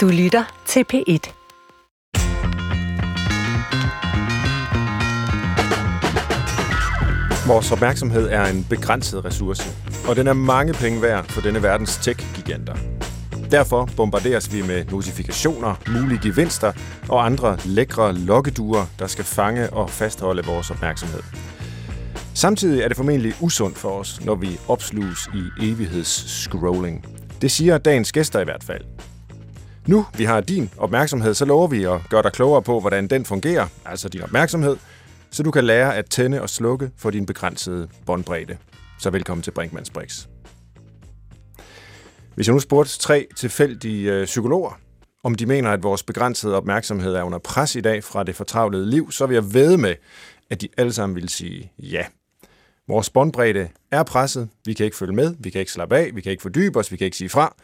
Du lytter til P1. Vores opmærksomhed er en begrænset ressource, og den er mange penge værd for denne verdens tech-giganter. Derfor bombarderes vi med notifikationer, mulige gevinster og andre lækre lokkeduer, der skal fange og fastholde vores opmærksomhed. Samtidig er det formentlig usundt for os, når vi opsluges i evigheds-scrolling. Det siger dagens gæster i hvert fald. Nu vi har din opmærksomhed, så lover vi at gøre dig klogere på, hvordan den fungerer, altså din opmærksomhed, så du kan lære at tænde og slukke for din begrænsede båndbredde. Så velkommen til Brinkmanns Brix. Hvis jeg nu spurgte tre tilfældige øh, psykologer, om de mener, at vores begrænsede opmærksomhed er under pres i dag fra det fortravlede liv, så vil jeg ved med, at de alle sammen vil sige ja. Vores båndbredde er presset, vi kan ikke følge med, vi kan ikke slappe af, vi kan ikke fordybe os, vi kan ikke sige fra.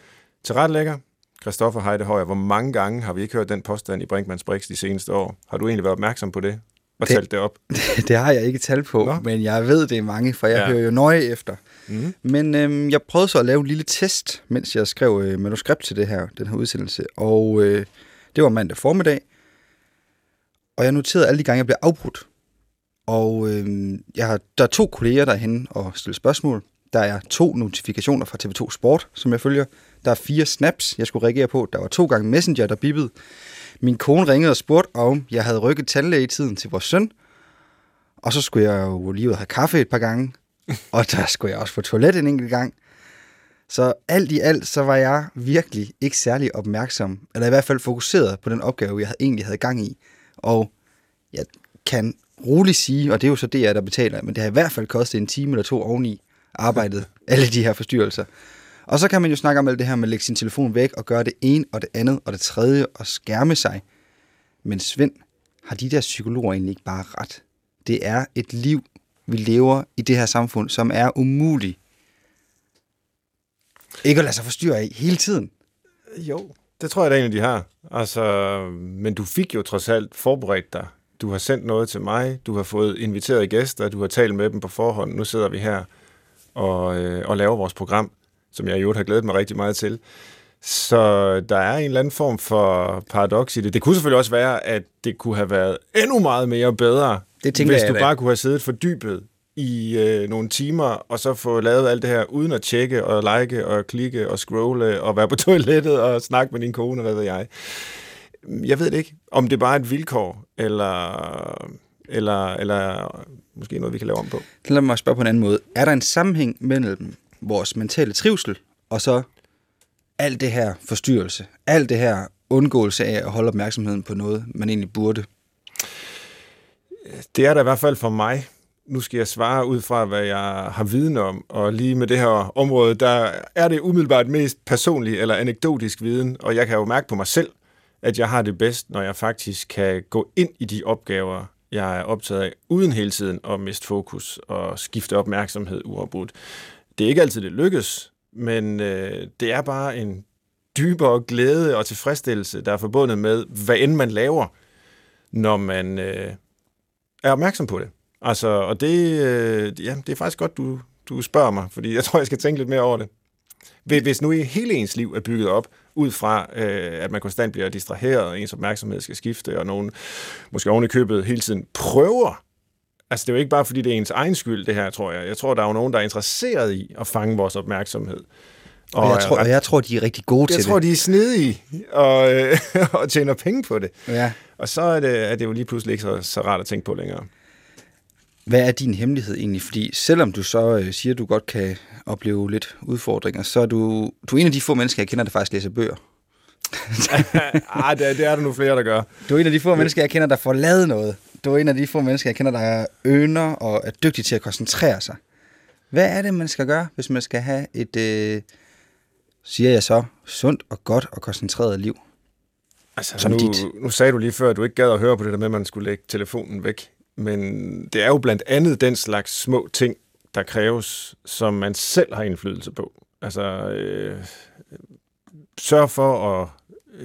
Til retlægger, Christoffer Heidehøjer, hvor mange gange har vi ikke hørt den påstand i Brinkmanns Brix de seneste år? Har du egentlig været opmærksom på det? Og talt det op? Det, det har jeg ikke tal på, Nå. men jeg ved, det er mange, for jeg ja. hører jo nøje efter. Mm. Men øhm, jeg prøvede så at lave en lille test, mens jeg skrev øh, manuskript til det her, den her udsendelse. Og øh, det var mandag formiddag. Og jeg noterede alle de gange, jeg blev afbrudt. Og øh, jeg har, der er to kolleger derhen og stille spørgsmål. Der er to notifikationer fra TV2 Sport, som jeg følger. Der er fire snaps, jeg skulle reagere på. Der var to gange Messenger, der bippede. Min kone ringede og spurgte, om jeg havde rykket tandlægetiden til vores søn. Og så skulle jeg jo lige ud og have kaffe et par gange. Og der skulle jeg også på toilet en enkelt gang. Så alt i alt, så var jeg virkelig ikke særlig opmærksom, eller i hvert fald fokuseret på den opgave, jeg egentlig havde gang i. Og jeg kan roligt sige, og det er jo så det, jeg der betaler, men det har i hvert fald kostet en time eller to oveni arbejdet, alle de her forstyrrelser. Og så kan man jo snakke om alt det her med at lægge sin telefon væk og gøre det ene og det andet og det tredje og skærme sig. Men Svend, har de der psykologer egentlig ikke bare ret? Det er et liv, vi lever i det her samfund, som er umuligt ikke at lade sig forstyrre af hele tiden. Jo, det tror jeg da egentlig, de har. Altså, men du fik jo trods alt forberedt dig. Du har sendt noget til mig, du har fået inviteret gæster, du har talt med dem på forhånd. Nu sidder vi her og, øh, og laver vores program som jeg i øvrigt har glædet mig rigtig meget til. Så der er en eller anden form for paradoks i det. Det kunne selvfølgelig også være, at det kunne have været endnu meget mere bedre, det hvis jeg du bare kunne have siddet fordybet i øh, nogle timer, og så få lavet alt det her, uden at tjekke og like og klikke og scrolle og være på toilettet og snakke med din kone, hvad ved jeg. Jeg ved det ikke, om det bare er et vilkår, eller, eller, eller måske noget, vi kan lave om på. Lad mig spørge på en anden måde. Er der en sammenhæng mellem vores mentale trivsel, og så alt det her forstyrrelse, alt det her undgåelse af at holde opmærksomheden på noget, man egentlig burde? Det er der i hvert fald for mig. Nu skal jeg svare ud fra, hvad jeg har viden om, og lige med det her område, der er det umiddelbart mest personlig eller anekdotisk viden, og jeg kan jo mærke på mig selv, at jeg har det bedst, når jeg faktisk kan gå ind i de opgaver, jeg er optaget af, uden hele tiden at miste fokus og skifte opmærksomhed uafbrudt. Det er ikke altid, det lykkes, men øh, det er bare en dybere glæde og tilfredsstillelse, der er forbundet med, hvad end man laver, når man øh, er opmærksom på det. Altså, og det, øh, ja, det er faktisk godt, du, du spørger mig, fordi jeg tror, jeg skal tænke lidt mere over det. Hvis nu i hele ens liv er bygget op ud fra, øh, at man konstant bliver distraheret, og ens opmærksomhed skal skifte, og nogen måske oven i købet hele tiden prøver Altså, det er jo ikke bare, fordi det er ens egen skyld, det her, tror jeg. Jeg tror, der er jo nogen, der er interesseret i at fange vores opmærksomhed. Og, og, jeg, tror, og jeg tror, de er rigtig gode til det. Jeg tror, de er snedige og, øh, og tjener penge på det. Ja. Og så er det, er det jo lige pludselig ikke så, så rart at tænke på længere. Hvad er din hemmelighed egentlig? Fordi selvom du så øh, siger, at du godt kan opleve lidt udfordringer, så er du, du er en af de få mennesker, jeg kender, der faktisk læser bøger. ah, det, er, det er der nu flere, der gør. Du er en af de få mennesker, jeg kender, der får lavet noget. Du er en af de få mennesker, jeg kender, der er øner og er dygtig til at koncentrere sig. Hvad er det, man skal gøre, hvis man skal have et, øh, siger jeg så, sundt og godt og koncentreret liv? Altså, som nu, dit. nu sagde du lige før, at du ikke gad at høre på det der med, at man skulle lægge telefonen væk. Men det er jo blandt andet den slags små ting, der kræves, som man selv har indflydelse på. Altså, øh, sørg for at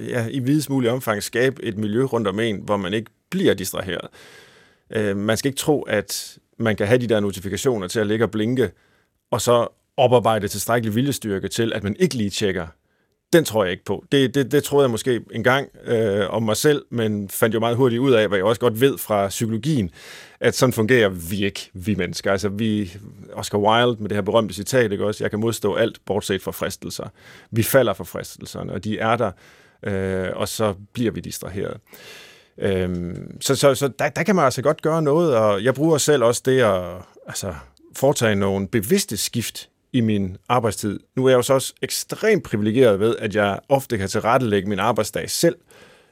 ja, i videst mulig omfang skabe et miljø rundt om en, hvor man ikke bliver distraheret. Øh, man skal ikke tro, at man kan have de der notifikationer til at ligge og blinke, og så oparbejde tilstrækkelig viljestyrke til, at man ikke lige tjekker den tror jeg ikke på. Det, det, det troede jeg måske engang øh, om mig selv, men fandt jo meget hurtigt ud af, hvad jeg også godt ved fra psykologien, at sådan fungerer vi ikke, vi mennesker. Altså vi, Oscar Wilde med det her berømte citat, ikke også, jeg kan modstå alt, bortset fra fristelser. Vi falder for fristelserne, og de er der, øh, og så bliver vi distraheret. Øhm, så så, så der, der kan man altså godt gøre noget, og jeg bruger selv også det at altså, foretage nogle bevidste skift i min arbejdstid. Nu er jeg jo så også ekstremt privilegeret ved, at jeg ofte kan tilrettelægge min arbejdsdag selv.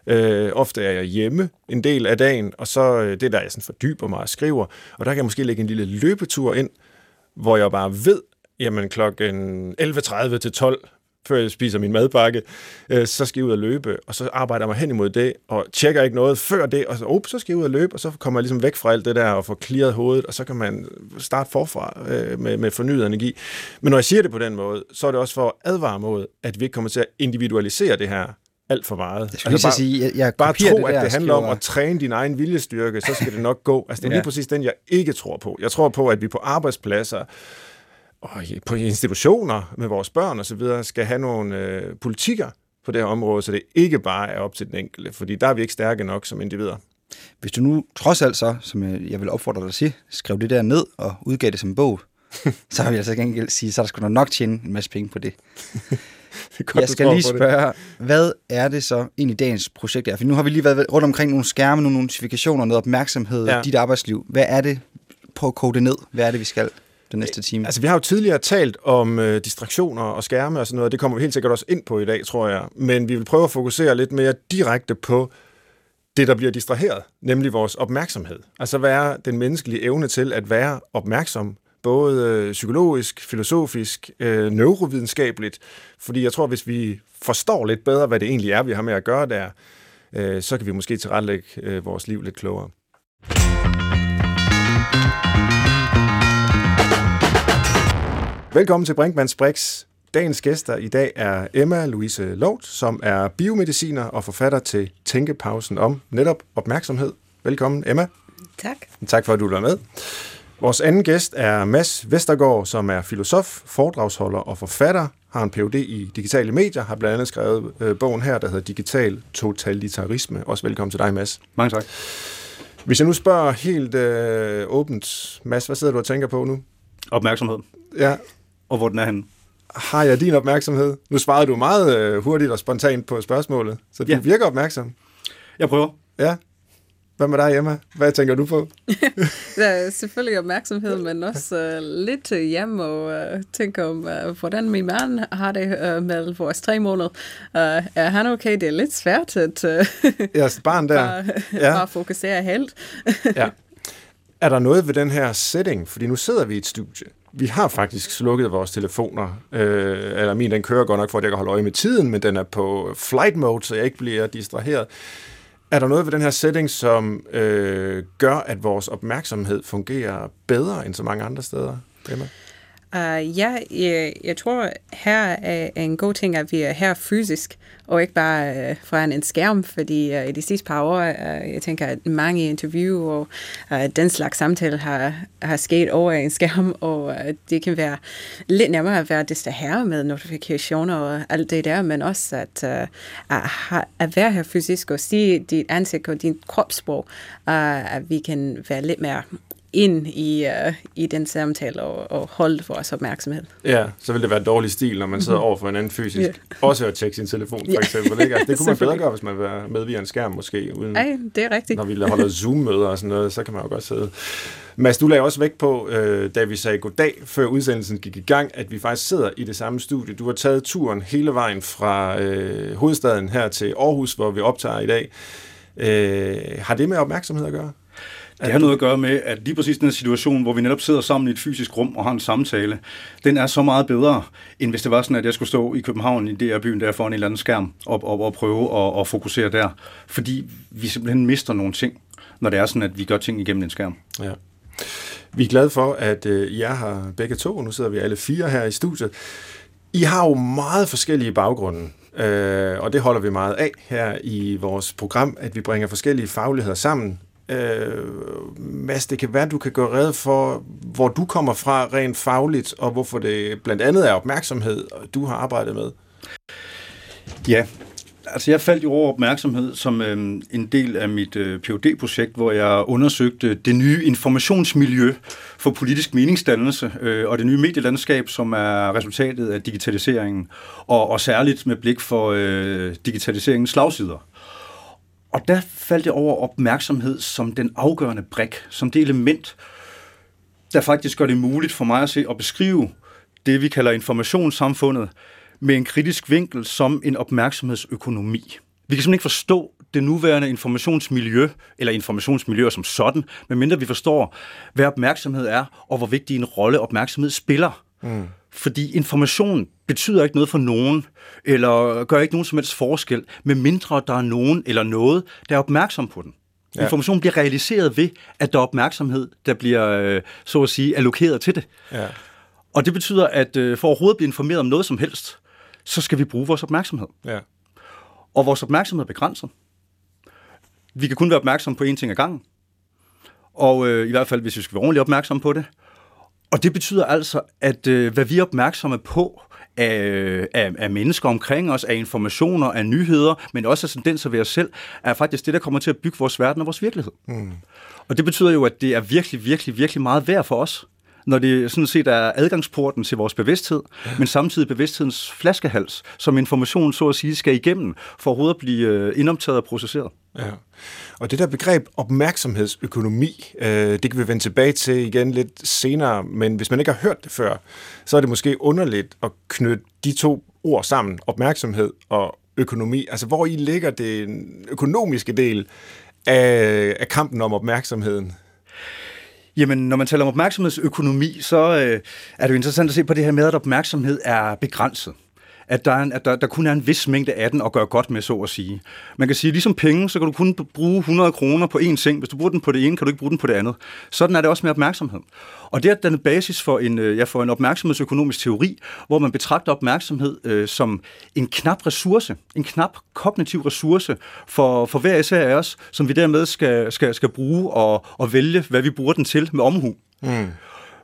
Øh, ofte er jeg hjemme en del af dagen, og så øh, det der, jeg sådan fordyber mig og skriver, og der kan jeg måske lægge en lille løbetur ind, hvor jeg bare ved, jamen klokken 11.30 til 12 før jeg spiser min madbakke, øh, så skal jeg ud og løbe, og så arbejder jeg mig hen imod det, og tjekker ikke noget før det, og så, op, så skal jeg ud og løbe, og så kommer jeg ligesom væk fra alt det der, og får clearet hovedet, og så kan man starte forfra øh, med, med fornyet energi. Men når jeg siger det på den måde, så er det også for at advare mod, at vi ikke kommer til at individualisere det her alt for meget. Jeg altså bare, sige, jeg, jeg bare tro, det at det handler om at træne din egen viljestyrke, så skal det nok gå. Altså, det er ja. lige præcis den, jeg ikke tror på. Jeg tror på, at vi på arbejdspladser og på institutioner med vores børn og så videre, skal have nogle øh, politikker på det her område, så det ikke bare er op til den enkelte, fordi der er vi ikke stærke nok som individer. Hvis du nu trods alt så, som jeg vil opfordre dig at sige, skrev det der ned og udgav det som bog, så har vi altså gengæld sige, så er der sgu nok tjene en masse penge på det. det godt, jeg skal lige spørge, hvad er det så egentlig dagens projekt er? For nu har vi lige været rundt omkring nogle skærme, nogle notifikationer, noget opmærksomhed, ja. dit arbejdsliv. Hvad er det på at kode det ned? Hvad er det, vi skal? Den næste time? Altså, vi har jo tidligere talt om øh, distraktioner og skærme og sådan noget, og det kommer vi helt sikkert også ind på i dag, tror jeg. Men vi vil prøve at fokusere lidt mere direkte på det, der bliver distraheret, nemlig vores opmærksomhed. Altså, hvad er den menneskelige evne til at være opmærksom, både øh, psykologisk, filosofisk, øh, neurovidenskabeligt, fordi jeg tror, hvis vi forstår lidt bedre, hvad det egentlig er, vi har med at gøre der, øh, så kan vi måske tilrettelægge øh, vores liv lidt klogere. Velkommen til Brinkmanns Brix. Dagens gæster i dag er Emma Louise Lout, som er biomediciner og forfatter til Tænkepausen om netop opmærksomhed. Velkommen, Emma. Tak. Tak for, at du er med. Vores anden gæst er Mads Vestergaard, som er filosof, foredragsholder og forfatter, har en Ph.D. i digitale medier, har blandt andet skrevet øh, bogen her, der hedder Digital Totalitarisme. Også velkommen til dig, Mads. Mange tak. Hvis jeg nu spørger helt øh, åbent, Mads, hvad sidder du og tænker på nu? Opmærksomhed. Ja, og hvor den er henne. Har jeg din opmærksomhed? Nu svarede du meget øh, hurtigt og spontant på spørgsmålet, så du ja. virker opmærksom. Jeg prøver. Ja. Hvad med dig, Emma? Hvad tænker du på? der er selvfølgelig opmærksomhed, men også uh, lidt hjemme og uh, tænker om, uh, hvordan min mand har det uh, med vores tre måneder. Uh, er han okay? Det er lidt svært at uh, ja, barn der. bare, ja. bare fokusere helt. ja. Er der noget ved den her setting? Fordi nu sidder vi i et studie vi har faktisk slukket vores telefoner. Øh, eller min, den kører godt nok for, at jeg kan holde øje med tiden, men den er på flight mode, så jeg ikke bliver distraheret. Er der noget ved den her setting, som øh, gør, at vores opmærksomhed fungerer bedre end så mange andre steder? Emma? Uh, ja, jeg, jeg tror, her er en god ting, at vi er her fysisk, og ikke bare øh, uh, foran en skærm, fordi uh, i de sidste par år, uh, jeg tænker, at mange interview og uh, den slags samtale har, har sket over en skærm, og uh, det kan være lidt nemmere at være distraheret med notifikationer og alt det der, men også at, uh, at, at være her fysisk og se dit ansigt og din kropssprog, uh, at vi kan være lidt mere ind i, uh, i den samtale og, og holde vores opmærksomhed. Ja, så vil det være dårlig stil, når man sidder mm-hmm. over for en anden fysisk. Yeah. Også at tjekke sin telefon, for eksempel. Ikke? Altså, det kunne man bedre gøre, hvis man var med via en skærm måske. Uden, Ej, det er rigtigt. Når vi holder Zoom-møder og sådan noget, så kan man jo godt sidde. Mads, du lagde også væk på, øh, da vi sagde goddag, før udsendelsen gik i gang, at vi faktisk sidder i det samme studie. Du har taget turen hele vejen fra øh, hovedstaden her til Aarhus, hvor vi optager i dag. Øh, har det med opmærksomhed at gøre? Det har noget at gøre med, at lige præcis den situation, hvor vi netop sidder sammen i et fysisk rum og har en samtale, den er så meget bedre, end hvis det var sådan, at jeg skulle stå i København i DR-byen der foran en eller anden skærm og, og, og prøve at, og fokusere der. Fordi vi simpelthen mister nogle ting, når det er sådan, at vi gør ting igennem en skærm. Ja. Vi er glade for, at øh, har begge to. Nu sidder vi alle fire her i studiet. I har jo meget forskellige baggrunde, øh, og det holder vi meget af her i vores program, at vi bringer forskellige fagligheder sammen Øh, Mads, det kan være, at du kan gøre red for, hvor du kommer fra rent fagligt, og hvorfor det blandt andet er opmærksomhed, du har arbejdet med. Ja, Altså, jeg faldt jo over opmærksomhed som øh, en del af mit øh, phd projekt hvor jeg undersøgte det nye informationsmiljø for politisk meningsdannelse øh, og det nye medielandskab, som er resultatet af digitaliseringen, og, og særligt med blik for øh, digitaliseringens slagsider. Og der faldt jeg over opmærksomhed som den afgørende brik, som det element, der faktisk gør det muligt for mig at se og beskrive det, vi kalder informationssamfundet, med en kritisk vinkel som en opmærksomhedsøkonomi. Vi kan simpelthen ikke forstå det nuværende informationsmiljø, eller informationsmiljøer som sådan, medmindre vi forstår, hvad opmærksomhed er, og hvor vigtig en rolle opmærksomhed spiller. Mm. Fordi information betyder ikke noget for nogen, eller gør ikke nogen som helst forskel, medmindre der er nogen eller noget, der er opmærksom på den. Ja. Information bliver realiseret ved, at der er opmærksomhed, der bliver, øh, så at sige, allokeret til det. Ja. Og det betyder, at øh, for overhovedet at blive informeret om noget som helst, så skal vi bruge vores opmærksomhed. Ja. Og vores opmærksomhed er begrænset. Vi kan kun være opmærksomme på én ting ad gangen. Og øh, i hvert fald, hvis vi skal være ordentligt opmærksomme på det. Og det betyder altså, at øh, hvad vi er opmærksomme på, af, af, af mennesker omkring os, af informationer, af nyheder, men også af tendenser ved os selv, er faktisk det, der kommer til at bygge vores verden og vores virkelighed. Mm. Og det betyder jo, at det er virkelig, virkelig, virkelig meget værd for os, når det sådan set er adgangsporten til vores bevidsthed, men samtidig bevidsthedens flaskehals, som information så at sige skal igennem, for overhovedet at blive øh, indoptaget og processeret. Ja. Og det der begreb opmærksomhedsøkonomi, øh, det kan vi vende tilbage til igen lidt senere, men hvis man ikke har hørt det før, så er det måske underligt at knytte de to ord sammen, opmærksomhed og økonomi. Altså, hvor i ligger det økonomiske del af, af kampen om opmærksomheden? Jamen, når man taler om opmærksomhedsøkonomi, så øh, er det jo interessant at se på det her med, at opmærksomhed er begrænset at, der, er en, at der, der kun er en vis mængde af den at gøre godt med, så at sige. Man kan sige, ligesom penge, så kan du kun bruge 100 kroner på én ting. Hvis du bruger den på det ene, kan du ikke bruge den på det andet. Sådan er det også med opmærksomhed. Og det er den basis for en, øh, ja, for en opmærksomhedsøkonomisk teori, hvor man betragter opmærksomhed øh, som en knap ressource, en knap kognitiv ressource for, for hver især af os, som vi dermed skal, skal, skal bruge og, og vælge, hvad vi bruger den til med omhu. Mm.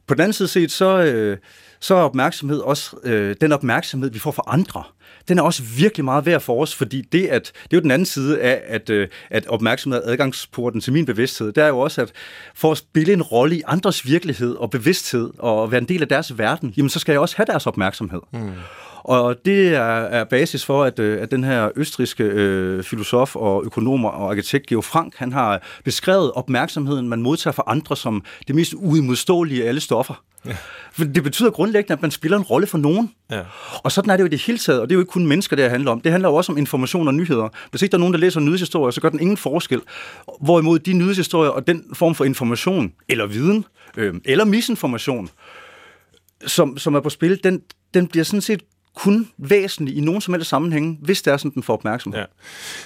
På den anden side set, så, øh, så er opmærksomhed også øh, den opmærksomhed, vi får fra andre. Den er også virkelig meget værd for os, fordi det, at, det er jo den anden side af, at, øh, at opmærksomhed er adgangsporten til min bevidsthed. Det er jo også, at for at spille en rolle i andres virkelighed og bevidsthed og være en del af deres verden, jamen så skal jeg også have deres opmærksomhed. Mm. Og det er, er basis for, at, øh, at den her østriske øh, filosof og økonom og arkitekt Georg Frank, han har beskrevet opmærksomheden, man modtager fra andre som det mest uimodståelige af alle stoffer. Ja. For det betyder grundlæggende, at man spiller en rolle for nogen. Ja. Og sådan er det jo i det hele taget, og det er jo ikke kun mennesker, det handler om. Det handler jo også om information og nyheder. Hvis ikke der er nogen, der læser nyhedshistorier, så gør den ingen forskel. Hvorimod de nyhedshistorier og den form for information, eller viden, øh, eller misinformation, som, som er på spil, den, den bliver sådan set kun væsentlig i nogen som helst sammenhæng, hvis det er sådan, den får opmærksomhed. Ja.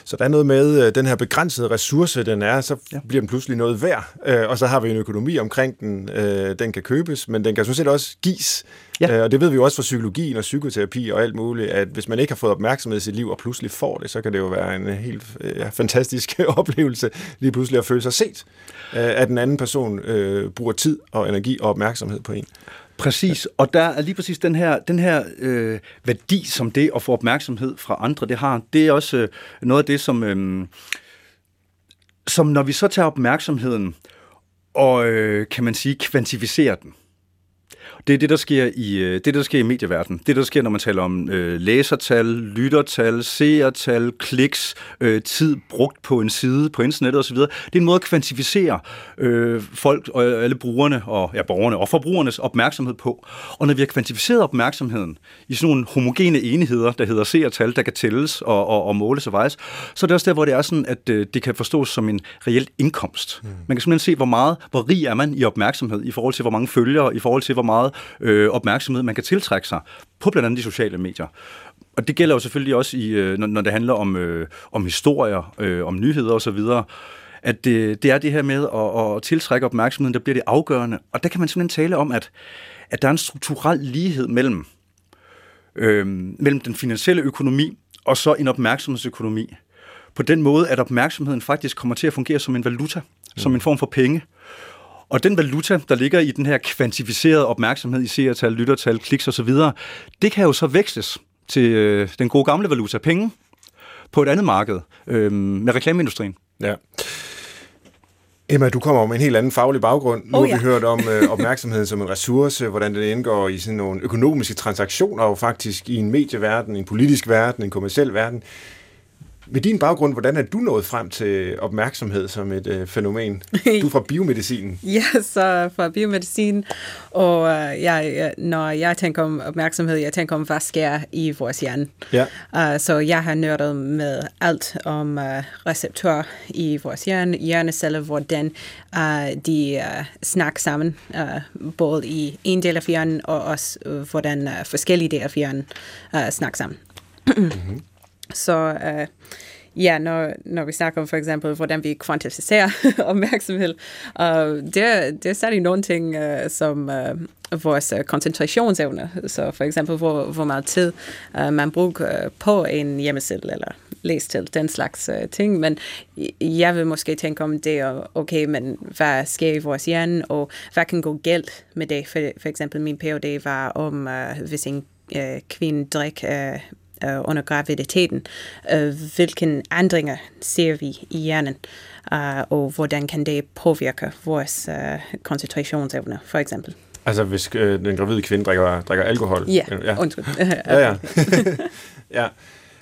Så der er noget med øh, den her begrænsede ressource, den er, så ja. bliver den pludselig noget værd, øh, og så har vi en økonomi omkring den. Øh, den kan købes, men den kan sådan set også gives. Ja. Og det ved vi jo også fra psykologien og psykoterapi og alt muligt, at hvis man ikke har fået opmærksomhed i sit liv og pludselig får det, så kan det jo være en helt ja, fantastisk oplevelse lige pludselig at føle sig set, at den anden person øh, bruger tid og energi og opmærksomhed på en. Præcis, og der er lige præcis den her, den her øh, værdi, som det at få opmærksomhed fra andre, det har, det er også øh, noget af det, som, øh, som når vi så tager opmærksomheden og, øh, kan man sige, kvantificerer den, det er det, der sker i, øh, det, der sker i medieverdenen. Det, der sker, når man taler om øh, læsertal, lyttertal, seertal, kliks, øh, tid brugt på en side på internettet osv. Det er en måde at kvantificere øh, folk og alle brugerne og ja, borgerne og forbrugernes opmærksomhed på. Og når vi har kvantificeret opmærksomheden i sådan nogle homogene enheder, der hedder seertal, der kan tælles og, og, og måles og vejes, så er det også der, hvor det er sådan, at øh, det kan forstås som en reelt indkomst. Mm. Man kan simpelthen se, hvor meget, hvor rig er man i opmærksomhed i forhold til, hvor mange følgere, i forhold til, hvor meget øh, opmærksomhed, man kan tiltrække sig på blandt andet de sociale medier. Og det gælder jo selvfølgelig også, i, øh, når, når det handler om, øh, om historier, øh, om nyheder osv., at det, det er det her med at, at tiltrække opmærksomheden, der bliver det afgørende. Og der kan man simpelthen tale om, at, at der er en strukturel lighed mellem, øh, mellem den finansielle økonomi og så en opmærksomhedsøkonomi. På den måde, at opmærksomheden faktisk kommer til at fungere som en valuta, mm. som en form for penge. Og den valuta, der ligger i den her kvantificerede opmærksomhed i seertal, lyttertal, kliks osv., det kan jo så veksles til øh, den gode gamle valuta, penge. på et andet marked øh, med reklameindustrien. Ja. Emma, du kommer med en helt anden faglig baggrund. Nu oh, ja. har vi hørt om øh, opmærksomheden som en ressource, hvordan det indgår i sådan nogle økonomiske transaktioner, og faktisk i en medieverden, en politisk verden, en kommersiel verden. Med din baggrund, hvordan er du nået frem til opmærksomhed som et øh, fænomen? Du er fra biomedicinen. ja, så fra biomedicin, og øh, jeg, når jeg tænker om opmærksomhed, jeg tænker om, hvad sker i vores hjerne. Ja. Uh, så jeg har nørdet med alt om uh, receptorer i vores hjerne, hjerneceller, hvordan uh, de uh, snakker sammen, uh, både i en del af hjernen, og også uh, hvordan uh, forskellige dele af hjernen uh, snakker sammen. mm-hmm. Så uh, ja, når, når vi snakker om for eksempel, hvordan vi kvantificerer opmærksomhed, uh, det, det er særlig nogle ting, uh, som uh, vores koncentrationsevne, så for eksempel, hvor, hvor meget tid uh, man bruger på en hjemmeside, eller læs til den slags uh, ting, men jeg vil måske tænke om det, okay, men hvad sker i vores hjerne, og hvad kan gå galt med det? For, for eksempel min PhD var om, uh, hvis en uh, kvinde drikker uh, øh, under graviditeten. Øh, hvilke ændringer ser vi i hjernen, øh, og hvordan kan det påvirke vores øh, koncentrationsevne, for eksempel. Altså hvis øh, den gravide kvinde drikker, drikker alkohol? Ja, ja. undskyld. ja, ja. ja.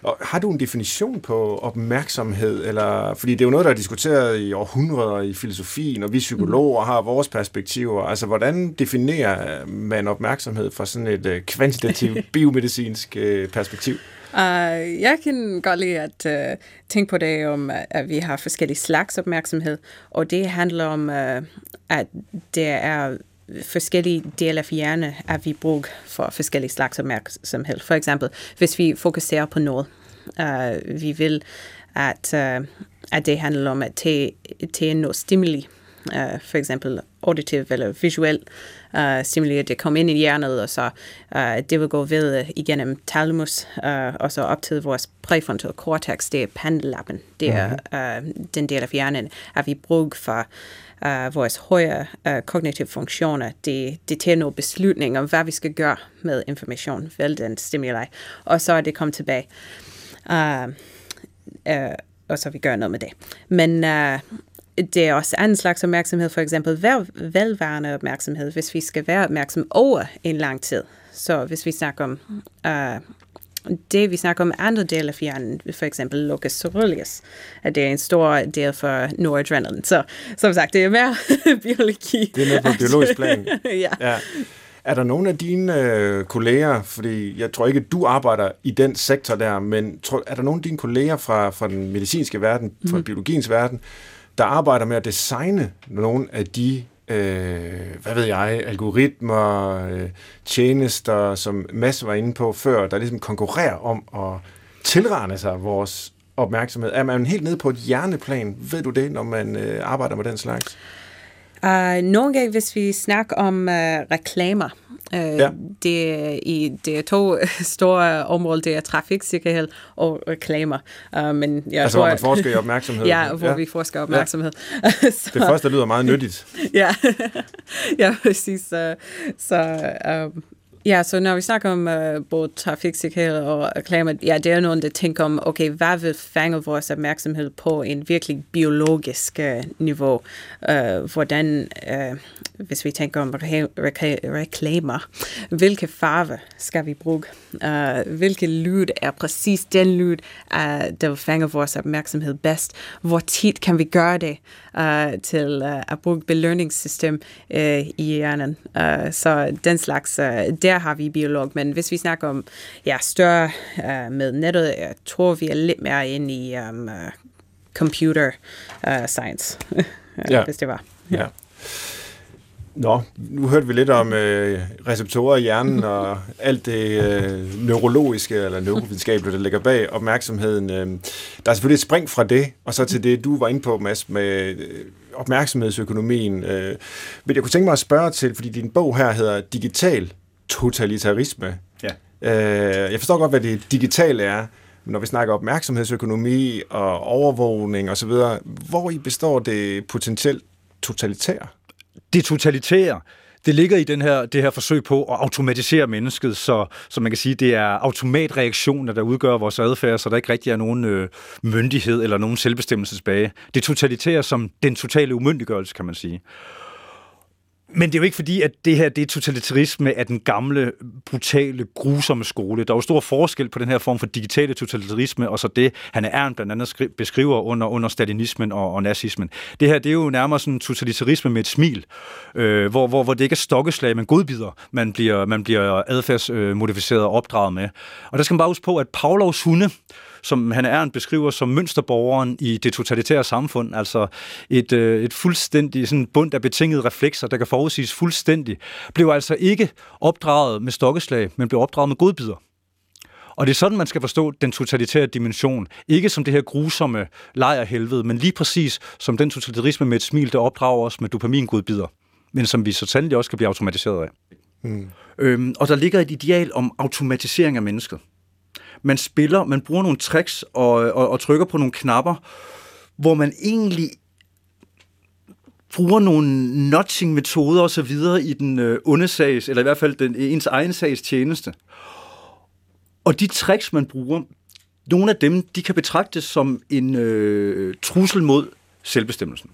Og har du en definition på opmærksomhed? Eller, fordi det er jo noget, der er diskuteret i århundreder i filosofien, og vi psykologer har vores perspektiver. Altså, hvordan definerer man opmærksomhed fra sådan et uh, kvantitativt biomedicinsk uh, perspektiv? Uh, jeg kan godt lide at uh, tænke på det om, at vi har forskellige slags opmærksomhed, og det handler om, uh, at det er forskellige dele af hjernen, at vi bruger for forskellige slags opmærksomhed. For eksempel, hvis vi fokuserer på noget, uh, vi vil, at, uh, at det handler om at tage, tage noget stimuli, uh, for eksempel auditiv eller visuel uh, stimuli, det kommer ind i hjernet, og så uh, det vil gå ved igennem thalamus, uh, og så op til vores præfrontal cortex, det er pandelappen, det er uh, den del af hjernen, at vi bruger for uh, vores højere uh, kognitive funktioner, det, det tager nogle beslutninger om, hvad vi skal gøre med information, vel den stimuli, og så er det kommet tilbage. Uh, uh, og så vi gør noget med det. Men uh, det er også anden slags opmærksomhed, for eksempel velværende opmærksomhed, hvis vi skal være opmærksom over en lang tid. Så hvis vi snakker om uh, det, vi snakker om andre dele af hjernen, for eksempel locus ceruleus, at det er en stor del for noradrenalin. Så som sagt, det er mere biologi. Det er mere på biologisk plan. ja. ja. Er der nogle af dine øh, kolleger, fordi jeg tror ikke, du arbejder i den sektor der, men tror, er der nogle af dine kolleger fra, fra den medicinske verden, fra mm. biologiens verden, der arbejder med at designe nogle af de øh, hvad ved jeg, algoritmer, øh, tjenester, som Mads var inde på før, der ligesom konkurrerer om at tilrane sig vores opmærksomhed. Er man helt nede på et hjerneplan? Ved du det, når man øh, arbejder med den slags? Uh, nogle gange, hvis vi snakker om uh, reklamer, uh, ja. det, er i, det er to store områder, det er trafiksikkerhed og reklamer. Uh, men jeg altså, tror, hvor man forsker i opmærksomhed. ja, hvor ja. vi forsker opmærksomhed. Ja. så, det første lyder meget nyttigt. ja, ja præcis. Så, så uh, Ja, så når vi snakker om uh, både trafiksikkerhed og øh, reklamer, ja, det er nogen, der tænker om, okay, hvad vil fange vores opmærksomhed på en virkelig biologisk uh, niveau? Uh, hvordan, uh, hvis vi tænker om re- re- reklamer, hvilke farve skal vi bruge? Uh, hvilke lyd er præcis den lyd, uh, der vil fange vores opmærksomhed bedst? Hvor tit kan vi gøre det uh, til uh, at bruge belønningssystem uh, i hjernen? Uh, så den slags, uh, der har vi biolog, men hvis vi snakker om ja, større uh, med nettet, jeg tror, vi er lidt mere inde i um, uh, computer uh, science, ja. hvis det var. Ja. ja. Nå, nu hørte vi lidt om øh, receptorer i hjernen og alt det øh, neurologiske eller neurovidenskabelige, der ligger bag opmærksomheden. Øh, der er selvfølgelig et spring fra det, og så til det, du var inde på, Mads, med øh, opmærksomhedsøkonomien. Øh, men jeg kunne tænke mig at spørge til, fordi din bog her hedder Digital totalitarisme. Ja. Øh, jeg forstår godt, hvad det digitale er, men når vi snakker opmærksomhedsøkonomi og overvågning osv., hvor i består det potentielt totalitære? Det totalitære, det ligger i den her, det her forsøg på at automatisere mennesket, så, så man kan sige, det er automatreaktioner, der udgør vores adfærd, så der ikke rigtig er nogen øh, myndighed eller nogen selvbestemmelse tilbage. Det totalitære som den totale umyndiggørelse, kan man sige. Men det er jo ikke fordi, at det her det er totalitarisme af den gamle, brutale, grusomme skole. Der er jo stor forskel på den her form for digitale totalitarisme, og så det, han er Ernst blandt andet beskriver under, under stalinismen og, og nazismen. Det her det er jo nærmere sådan totalitarisme med et smil, øh, hvor, hvor, hvor det ikke er stokkeslag, men godbider, man bliver, man bliver adfærdsmodificeret øh, og opdraget med. Og der skal man bare huske på, at Pavlovs hunde, som han er en beskriver som mønsterborgeren i det totalitære samfund, altså et, øh, et fuldstændig sådan bund af betingede reflekser, der kan forudsiges fuldstændig, blev altså ikke opdraget med stokkeslag, men blev opdraget med godbider. Og det er sådan, man skal forstå den totalitære dimension. Ikke som det her grusomme lejrhelvede, men lige præcis som den totalitarisme med et smil, der opdrager os med dopamingodbider, men som vi så sandelig også kan blive automatiseret af. Mm. Øhm, og der ligger et ideal om automatisering af mennesket man spiller, man bruger nogle tricks og, og, og trykker på nogle knapper, hvor man egentlig bruger nogle notching-metoder og så videre i den øh, onde sags, eller i hvert fald den, ens egen sags tjeneste. Og de tricks, man bruger, nogle af dem, de kan betragtes som en øh, trussel mod selvbestemmelsen.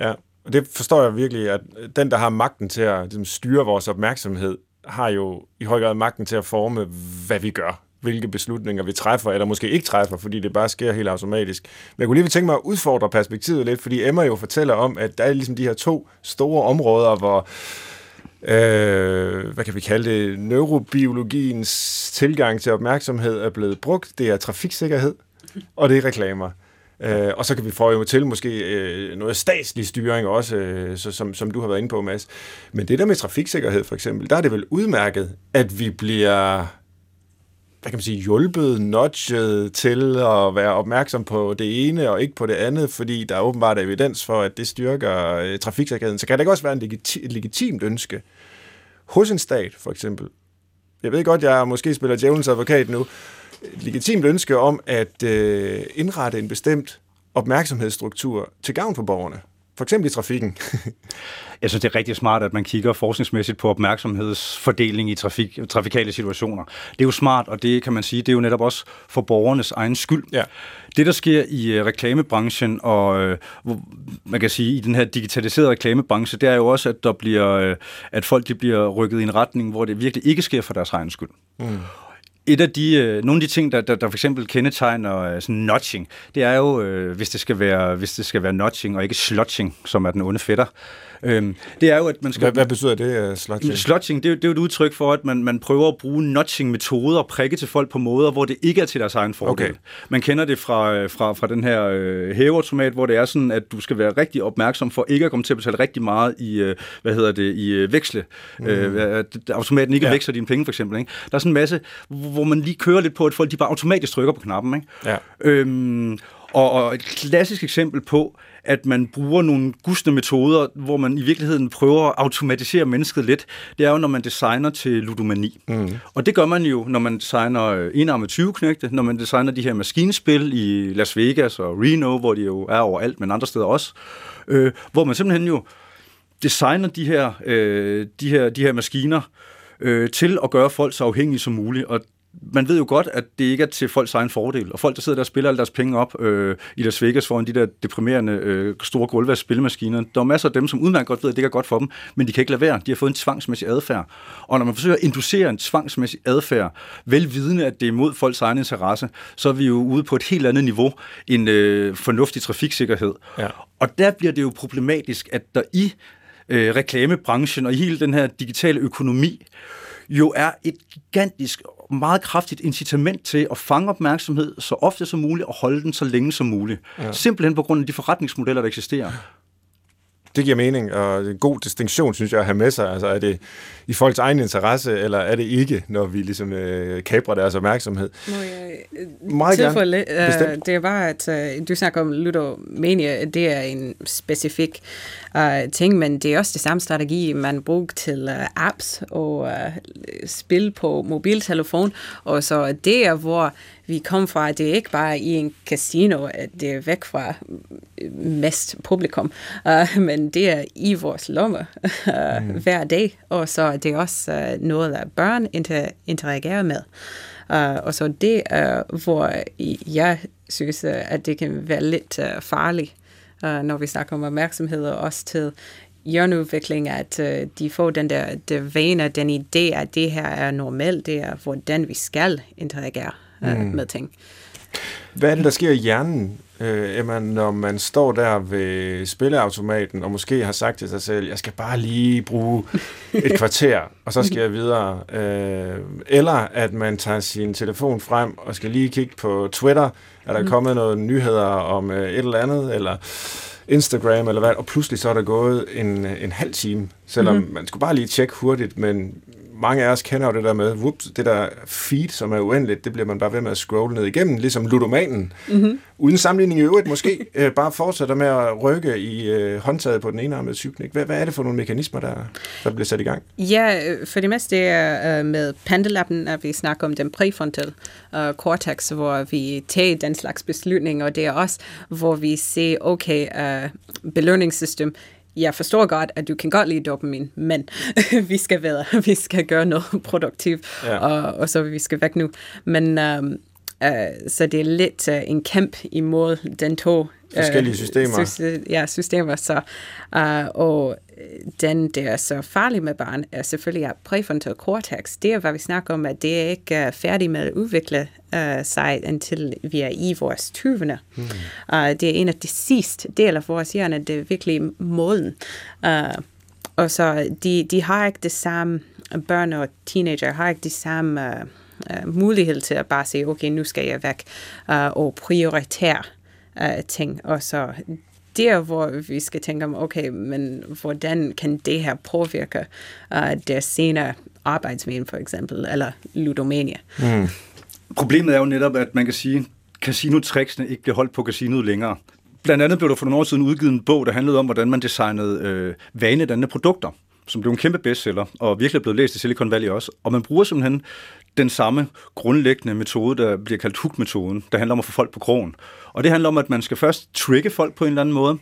Ja, og det forstår jeg virkelig, at den, der har magten til at ligesom, styre vores opmærksomhed, har jo i høj grad magten til at forme, hvad vi gør hvilke beslutninger vi træffer, eller måske ikke træffer, fordi det bare sker helt automatisk. Men jeg kunne lige tænke mig at udfordre perspektivet lidt, fordi Emma jo fortæller om, at der er ligesom de her to store områder, hvor øh, hvad kan vi kalde det, neurobiologiens tilgang til opmærksomhed er blevet brugt. Det er trafiksikkerhed, og det er reklamer. Øh, og så kan vi få jo til måske øh, noget statslig styring også, øh, så, som, som du har været inde på, Mads. Men det der med trafiksikkerhed for eksempel, der er det vel udmærket, at vi bliver hvad kan man sige, hjulpet, nudget til at være opmærksom på det ene og ikke på det andet, fordi der er åbenbart evidens for, at det styrker øh, trafiksikkerheden. Så kan det ikke også være en legiti- et legitimt ønske hos en stat, for eksempel. Jeg ved godt, jeg måske spiller djævelens advokat nu. Et legitimt ønske om at øh, indrette en bestemt opmærksomhedsstruktur til gavn for borgerne. For eksempel i trafikken. Jeg synes, det er rigtig smart, at man kigger forskningsmæssigt på opmærksomhedsfordeling i trafik, trafikale situationer. Det er jo smart, og det kan man sige, det er jo netop også for borgernes egen skyld. Ja. Det, der sker i uh, reklamebranchen, og uh, man kan sige, i den her digitaliserede reklamebranche, det er jo også, at der bliver, uh, at folk de bliver rykket i en retning, hvor det virkelig ikke sker for deres egen skyld. Mm et af de, øh, nogle af de ting, der, der, der for eksempel kendetegner øh, sådan notching, det er jo, øh, hvis, det skal være, hvis det skal være notching og ikke slotching, som er den onde fætter, Øhm, det er jo, at man skal... Hvad, hvad betyder det, uh, slotching? Slotching, det er, det er jo et udtryk for, at man, man prøver at bruge notching-metoder og prikke til folk på måder, hvor det ikke er til deres egen fordel. Okay. Man kender det fra, øh, fra, fra den her øh, hæveautomat, hvor det er sådan, at du skal være rigtig opmærksom for ikke at komme til at betale rigtig meget i, øh, hvad hedder det, i øh, veksle. Mm. Øh, at automaten ikke ja. veksler dine penge, for eksempel. Ikke? Der er sådan en masse, hvor man lige kører lidt på, at folk de bare automatisk trykker på knappen. Ikke? Ja. Øhm, og, og et klassisk eksempel på, at man bruger nogle gusne metoder, hvor man i virkeligheden prøver at automatisere mennesket lidt, det er jo, når man designer til ludomani. Mm. Og det gør man jo, når man designer enarmet 20 knægte, når man designer de her maskinspil i Las Vegas og Reno, hvor de jo er overalt, men andre steder også, øh, hvor man simpelthen jo designer de her, øh, de her, de her maskiner, øh, til at gøre folk så afhængige som muligt. Og man ved jo godt, at det ikke er til folks egen fordel. Og folk, der sidder der og spiller alle deres penge op øh, i Las Vegas foran de der deprimerende øh, store gulvvask spillemaskiner, der er masser af dem, som udmærket godt ved, at det ikke er godt for dem, men de kan ikke lade være. De har fået en tvangsmæssig adfærd. Og når man forsøger at inducere en tvangsmæssig adfærd, velvidende, at det er imod folks egen interesse, så er vi jo ude på et helt andet niveau end øh, fornuftig trafiksikkerhed. Ja. Og der bliver det jo problematisk, at der i øh, reklamebranchen og i hele den her digitale økonomi, jo er et gigantisk meget kraftigt incitament til at fange opmærksomhed så ofte som muligt og holde den så længe som muligt. Ja. Simpelthen på grund af de forretningsmodeller, der eksisterer. Det giver mening, og en god distinktion, synes jeg, at have med sig. Altså, er det i folks egen interesse, eller er det ikke, når vi ligesom øh, kabrer deres opmærksomhed? Må jeg øh, Meget gerne. Uh, det er bare, at uh, du snakker om ludomania, det er en specifik uh, ting, men det er også det samme strategi, man bruger til uh, apps og uh, spil på mobiltelefon, og så det er, hvor vi kom fra, det er ikke bare i en casino, at det er væk fra mest publikum, uh, men det er i vores lomme uh, mm. hver dag, og så er det også uh, noget, der børn inter- interagerer med. Uh, og så det er, uh, hvor jeg synes, uh, at det kan være lidt uh, farligt, uh, når vi snakker om opmærksomhed, og også til hjørneudvikling, at uh, de får den der det vane, den idé, at det her er normalt, det er, hvordan vi skal interagere uh, mm. med ting. Hvad er det, der sker i hjernen, øh, Emma, når man står der ved spilleautomaten, og måske har sagt til sig selv, jeg skal bare lige bruge et kvarter, og så skal jeg videre. Øh, eller at man tager sin telefon frem og skal lige kigge på Twitter, er der mm. kommet nogle nyheder om øh, et eller andet, eller Instagram eller hvad, og pludselig så er der gået en, en halv time, selvom mm-hmm. man skulle bare lige tjekke hurtigt, men mange af os kender jo det der med, whoops, det der feed, som er uendeligt, det bliver man bare ved med at scrolle ned igennem, ligesom ludomanen. Mm-hmm. Uden sammenligning i øvrigt måske, øh, bare fortsætter med at rykke i øh, håndtaget på den ene arm cykling. Hvad, hvad er det for nogle mekanismer, der, der bliver sat i gang? Ja, øh, for det meste er øh, med pendelappen, at vi snakker om den præfrontal uh, cortex, hvor vi tager den slags beslutninger, og det er også, hvor vi ser, okay, uh, belønningssystem, jeg forstår godt, at du kan godt lide dopamin, men vi skal være, vi skal gøre noget produktivt, ja. og, og så vi skal væk nu. Men um, uh, så det er lidt uh, en kæmp imod den to forskellige systemer. Sy- ja, systemer. Så, uh, og den, der er så farlig med barn, er selvfølgelig at præfrontal cortex. Det er, hvad vi snakker om, at det er ikke er færdig med at udvikle uh, sig, indtil vi er i vores 20'erne. Hmm. Uh, det er en af de sidste del af vores hjerne, det er virkelig måden. Uh, og så de, de har ikke det samme, børn og teenager har ikke det samme uh, uh, mulighed til at bare sige, okay, nu skal jeg væk uh, og prioritere uh, ting. Og så der, hvor vi skal tænke om, okay, men hvordan kan det her påvirke uh, deres senere arbejdsmen, for eksempel, eller ludomania? Mm. Problemet er jo netop, at man kan sige, casinotricksene ikke bliver holdt på casinoet længere. Blandt andet blev der for nogle år siden udgivet en bog, der handlede om, hvordan man designede øh, vanedannende produkter som blev en kæmpe bestseller, og virkelig er blevet læst i Silicon Valley også. Og man bruger simpelthen den samme grundlæggende metode, der bliver kaldt hook-metoden, der handler om at få folk på krogen. Og det handler om, at man skal først trigge folk på en eller anden måde.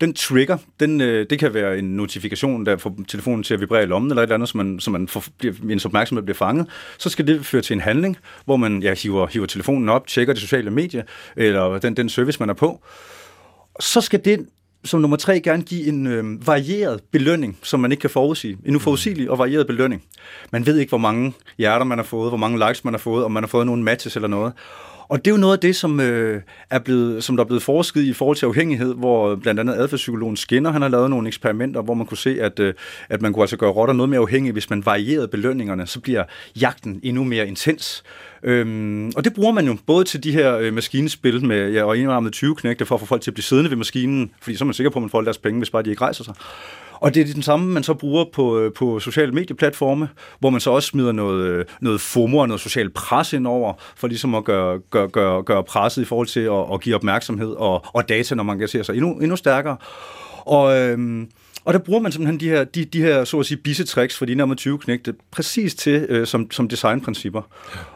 Den trigger, den, øh, det kan være en notifikation, der får telefonen til at vibrere i lommen, eller et eller andet, så man, så man får, bliver, ens opmærksomhed bliver fanget. Så skal det føre til en handling, hvor man ja, hiver, hiver telefonen op, tjekker de sociale medier, eller den, den service, man er på. Så skal det som nummer tre gerne give en øh, varieret belønning, som man ikke kan forudsige. En uforudsigelig og varieret belønning. Man ved ikke, hvor mange hjerter man har fået, hvor mange likes man har fået, om man har fået nogle matches eller noget. Og det er jo noget af det, som, øh, er blevet, som der er blevet forsket i i forhold til afhængighed, hvor blandt andet adfærdspsykologen Skinner, han har lavet nogle eksperimenter, hvor man kunne se, at, øh, at man kunne altså gøre rotter noget mere afhængige, hvis man varierede belønningerne, så bliver jagten endnu mere intens. Øhm, og det bruger man jo både til de her øh, maskinespil med ja, og enarmet 20 knægte for at få folk til at blive siddende ved maskinen, fordi så er man sikker på, at man får deres penge, hvis bare de ikke rejser sig. Og det er den samme, man så bruger på, øh, på sociale medieplatforme, hvor man så også smider noget, øh, noget FOMO og noget social pres ind over, for ligesom at gøre, gøre, gøre, gøre presset i forhold til at, at give opmærksomhed og, og data, når man kan se sig endnu, endnu stærkere. Og, øhm, og der bruger man simpelthen de her, de, de her så at sige, bissetricks for de nærmere 20 knægte, præcis til øh, som, som designprincipper.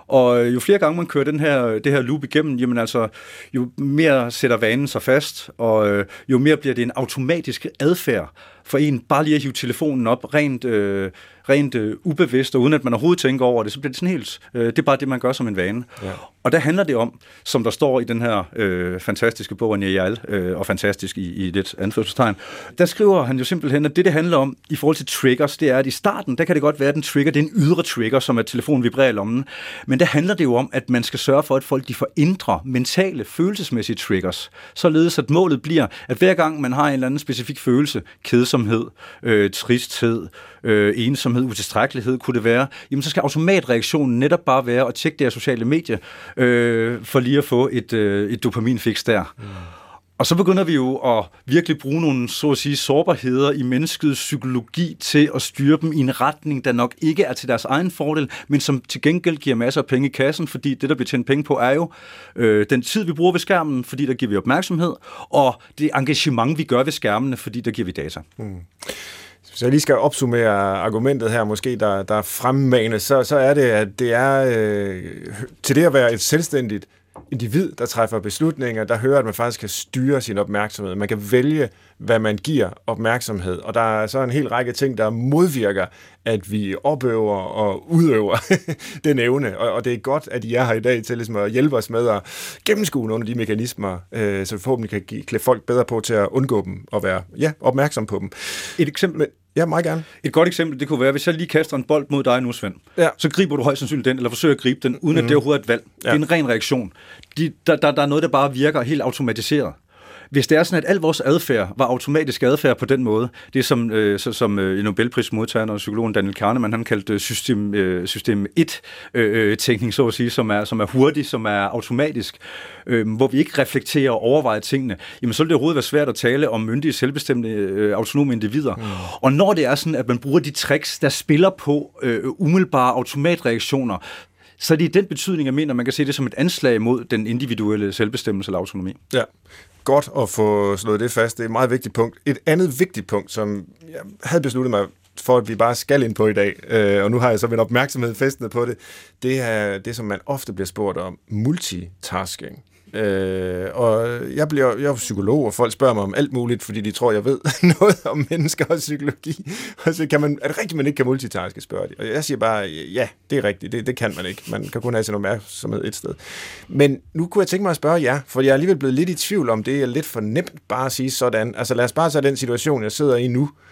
Og øh, jo flere gange man kører den her, øh, det her loop igennem, jamen altså, jo mere sætter vanen sig fast, og øh, jo mere bliver det en automatisk adfærd for en bare lige at hive telefonen op rent, øh, rent øh, ubevidst, og uden at man overhovedet tænker over det, så bliver det sådan helt, øh, det er bare det, man gør som en vane. Ja. Og der handler det om, som der står i den her øh, fantastiske bog Nial, øh, og fantastisk i, i det anførselstegn, der skriver han jo simpelthen, at det, det handler om i forhold til triggers, det er, at i starten, der kan det godt være, at den trigger, det er en ydre trigger, som at telefonen vibrerer i lommen, men der handler det jo om, at man skal sørge for, at folk de får indre, mentale, følelsesmæssige triggers, således at målet bliver, at hver gang man har en eller anden specifik følelse, ensomhed, øh, tristhed, øh, ensomhed, utilstrækkelighed kunne det være, jamen så skal automatreaktionen netop bare være at tjekke det sociale medie, øh, for lige at få et, øh, et dopaminfix der. Mm. Og så begynder vi jo at virkelig bruge nogle, så at sige, sårbarheder i menneskets psykologi til at styre dem i en retning, der nok ikke er til deres egen fordel, men som til gengæld giver masser af penge i kassen, fordi det, der bliver tjent penge på, er jo øh, den tid, vi bruger ved skærmen, fordi der giver vi opmærksomhed, og det engagement, vi gør ved skærmene, fordi der giver vi data. Mm. Så jeg lige skal opsummere argumentet her, måske der, der er fremmane, så, så er det, at det er øh, til det at være et selvstændigt individ, der træffer beslutninger, der hører, at man faktisk kan styre sin opmærksomhed. Man kan vælge, hvad man giver opmærksomhed. Og der er så en hel række ting, der modvirker, at vi opøver og udøver den evne. Og, og det er godt, at I er her i dag til ligesom at hjælpe os med at gennemskue nogle af de mekanismer, øh, så vi forhåbentlig kan give, klæde folk bedre på til at undgå dem og være ja, opmærksom på dem. Et eksempel, Ja, meget gerne. Et godt eksempel, det kunne være, hvis jeg lige kaster en bold mod dig nu, Svend, ja. så griber du højst sandsynligt den, eller forsøger at gribe den, uden mm. at det overhovedet er et valg. Ja. Det er en ren reaktion. De, der, der, der er noget, der bare virker helt automatiseret. Hvis det er sådan, at al vores adfærd var automatisk adfærd på den måde, det er som, øh, så, som øh, Nobelprismodtageren og psykologen Daniel Kahneman, han kaldte system, øh, system 1-tænkning, øh, så at sige, som er, som er hurtig, som er automatisk, øh, hvor vi ikke reflekterer og overvejer tingene, jamen så vil det overhovedet være svært at tale om myndige, selvbestemte, øh, autonome individer. Mm. Og når det er sådan, at man bruger de tricks, der spiller på øh, umiddelbare automatreaktioner, så er det i den betydning, jeg mener, man kan se det som et anslag mod den individuelle selvbestemmelse eller autonomi. Ja, godt at få slået det fast. Det er et meget vigtigt punkt. Et andet vigtigt punkt, som jeg havde besluttet mig for, at vi bare skal ind på i dag, øh, og nu har jeg så min opmærksomhed festet på det, det er det, som man ofte bliver spurgt om, multitasking. Øh, og jeg, bliver, jeg er psykolog, og folk spørger mig om alt muligt, fordi de tror, jeg ved noget om mennesker og psykologi. Og så kan man, er det rigtigt, man ikke kan multitaske, spørger de. Og jeg siger bare, ja, det er rigtigt, det, det kan man ikke. Man kan kun have sin opmærksomhed et sted. Men nu kunne jeg tænke mig at spørge jer, for jeg er alligevel blevet lidt i tvivl om, det er lidt for nemt bare at sige sådan. Altså lad os bare tage den situation, jeg sidder i nu. Øh,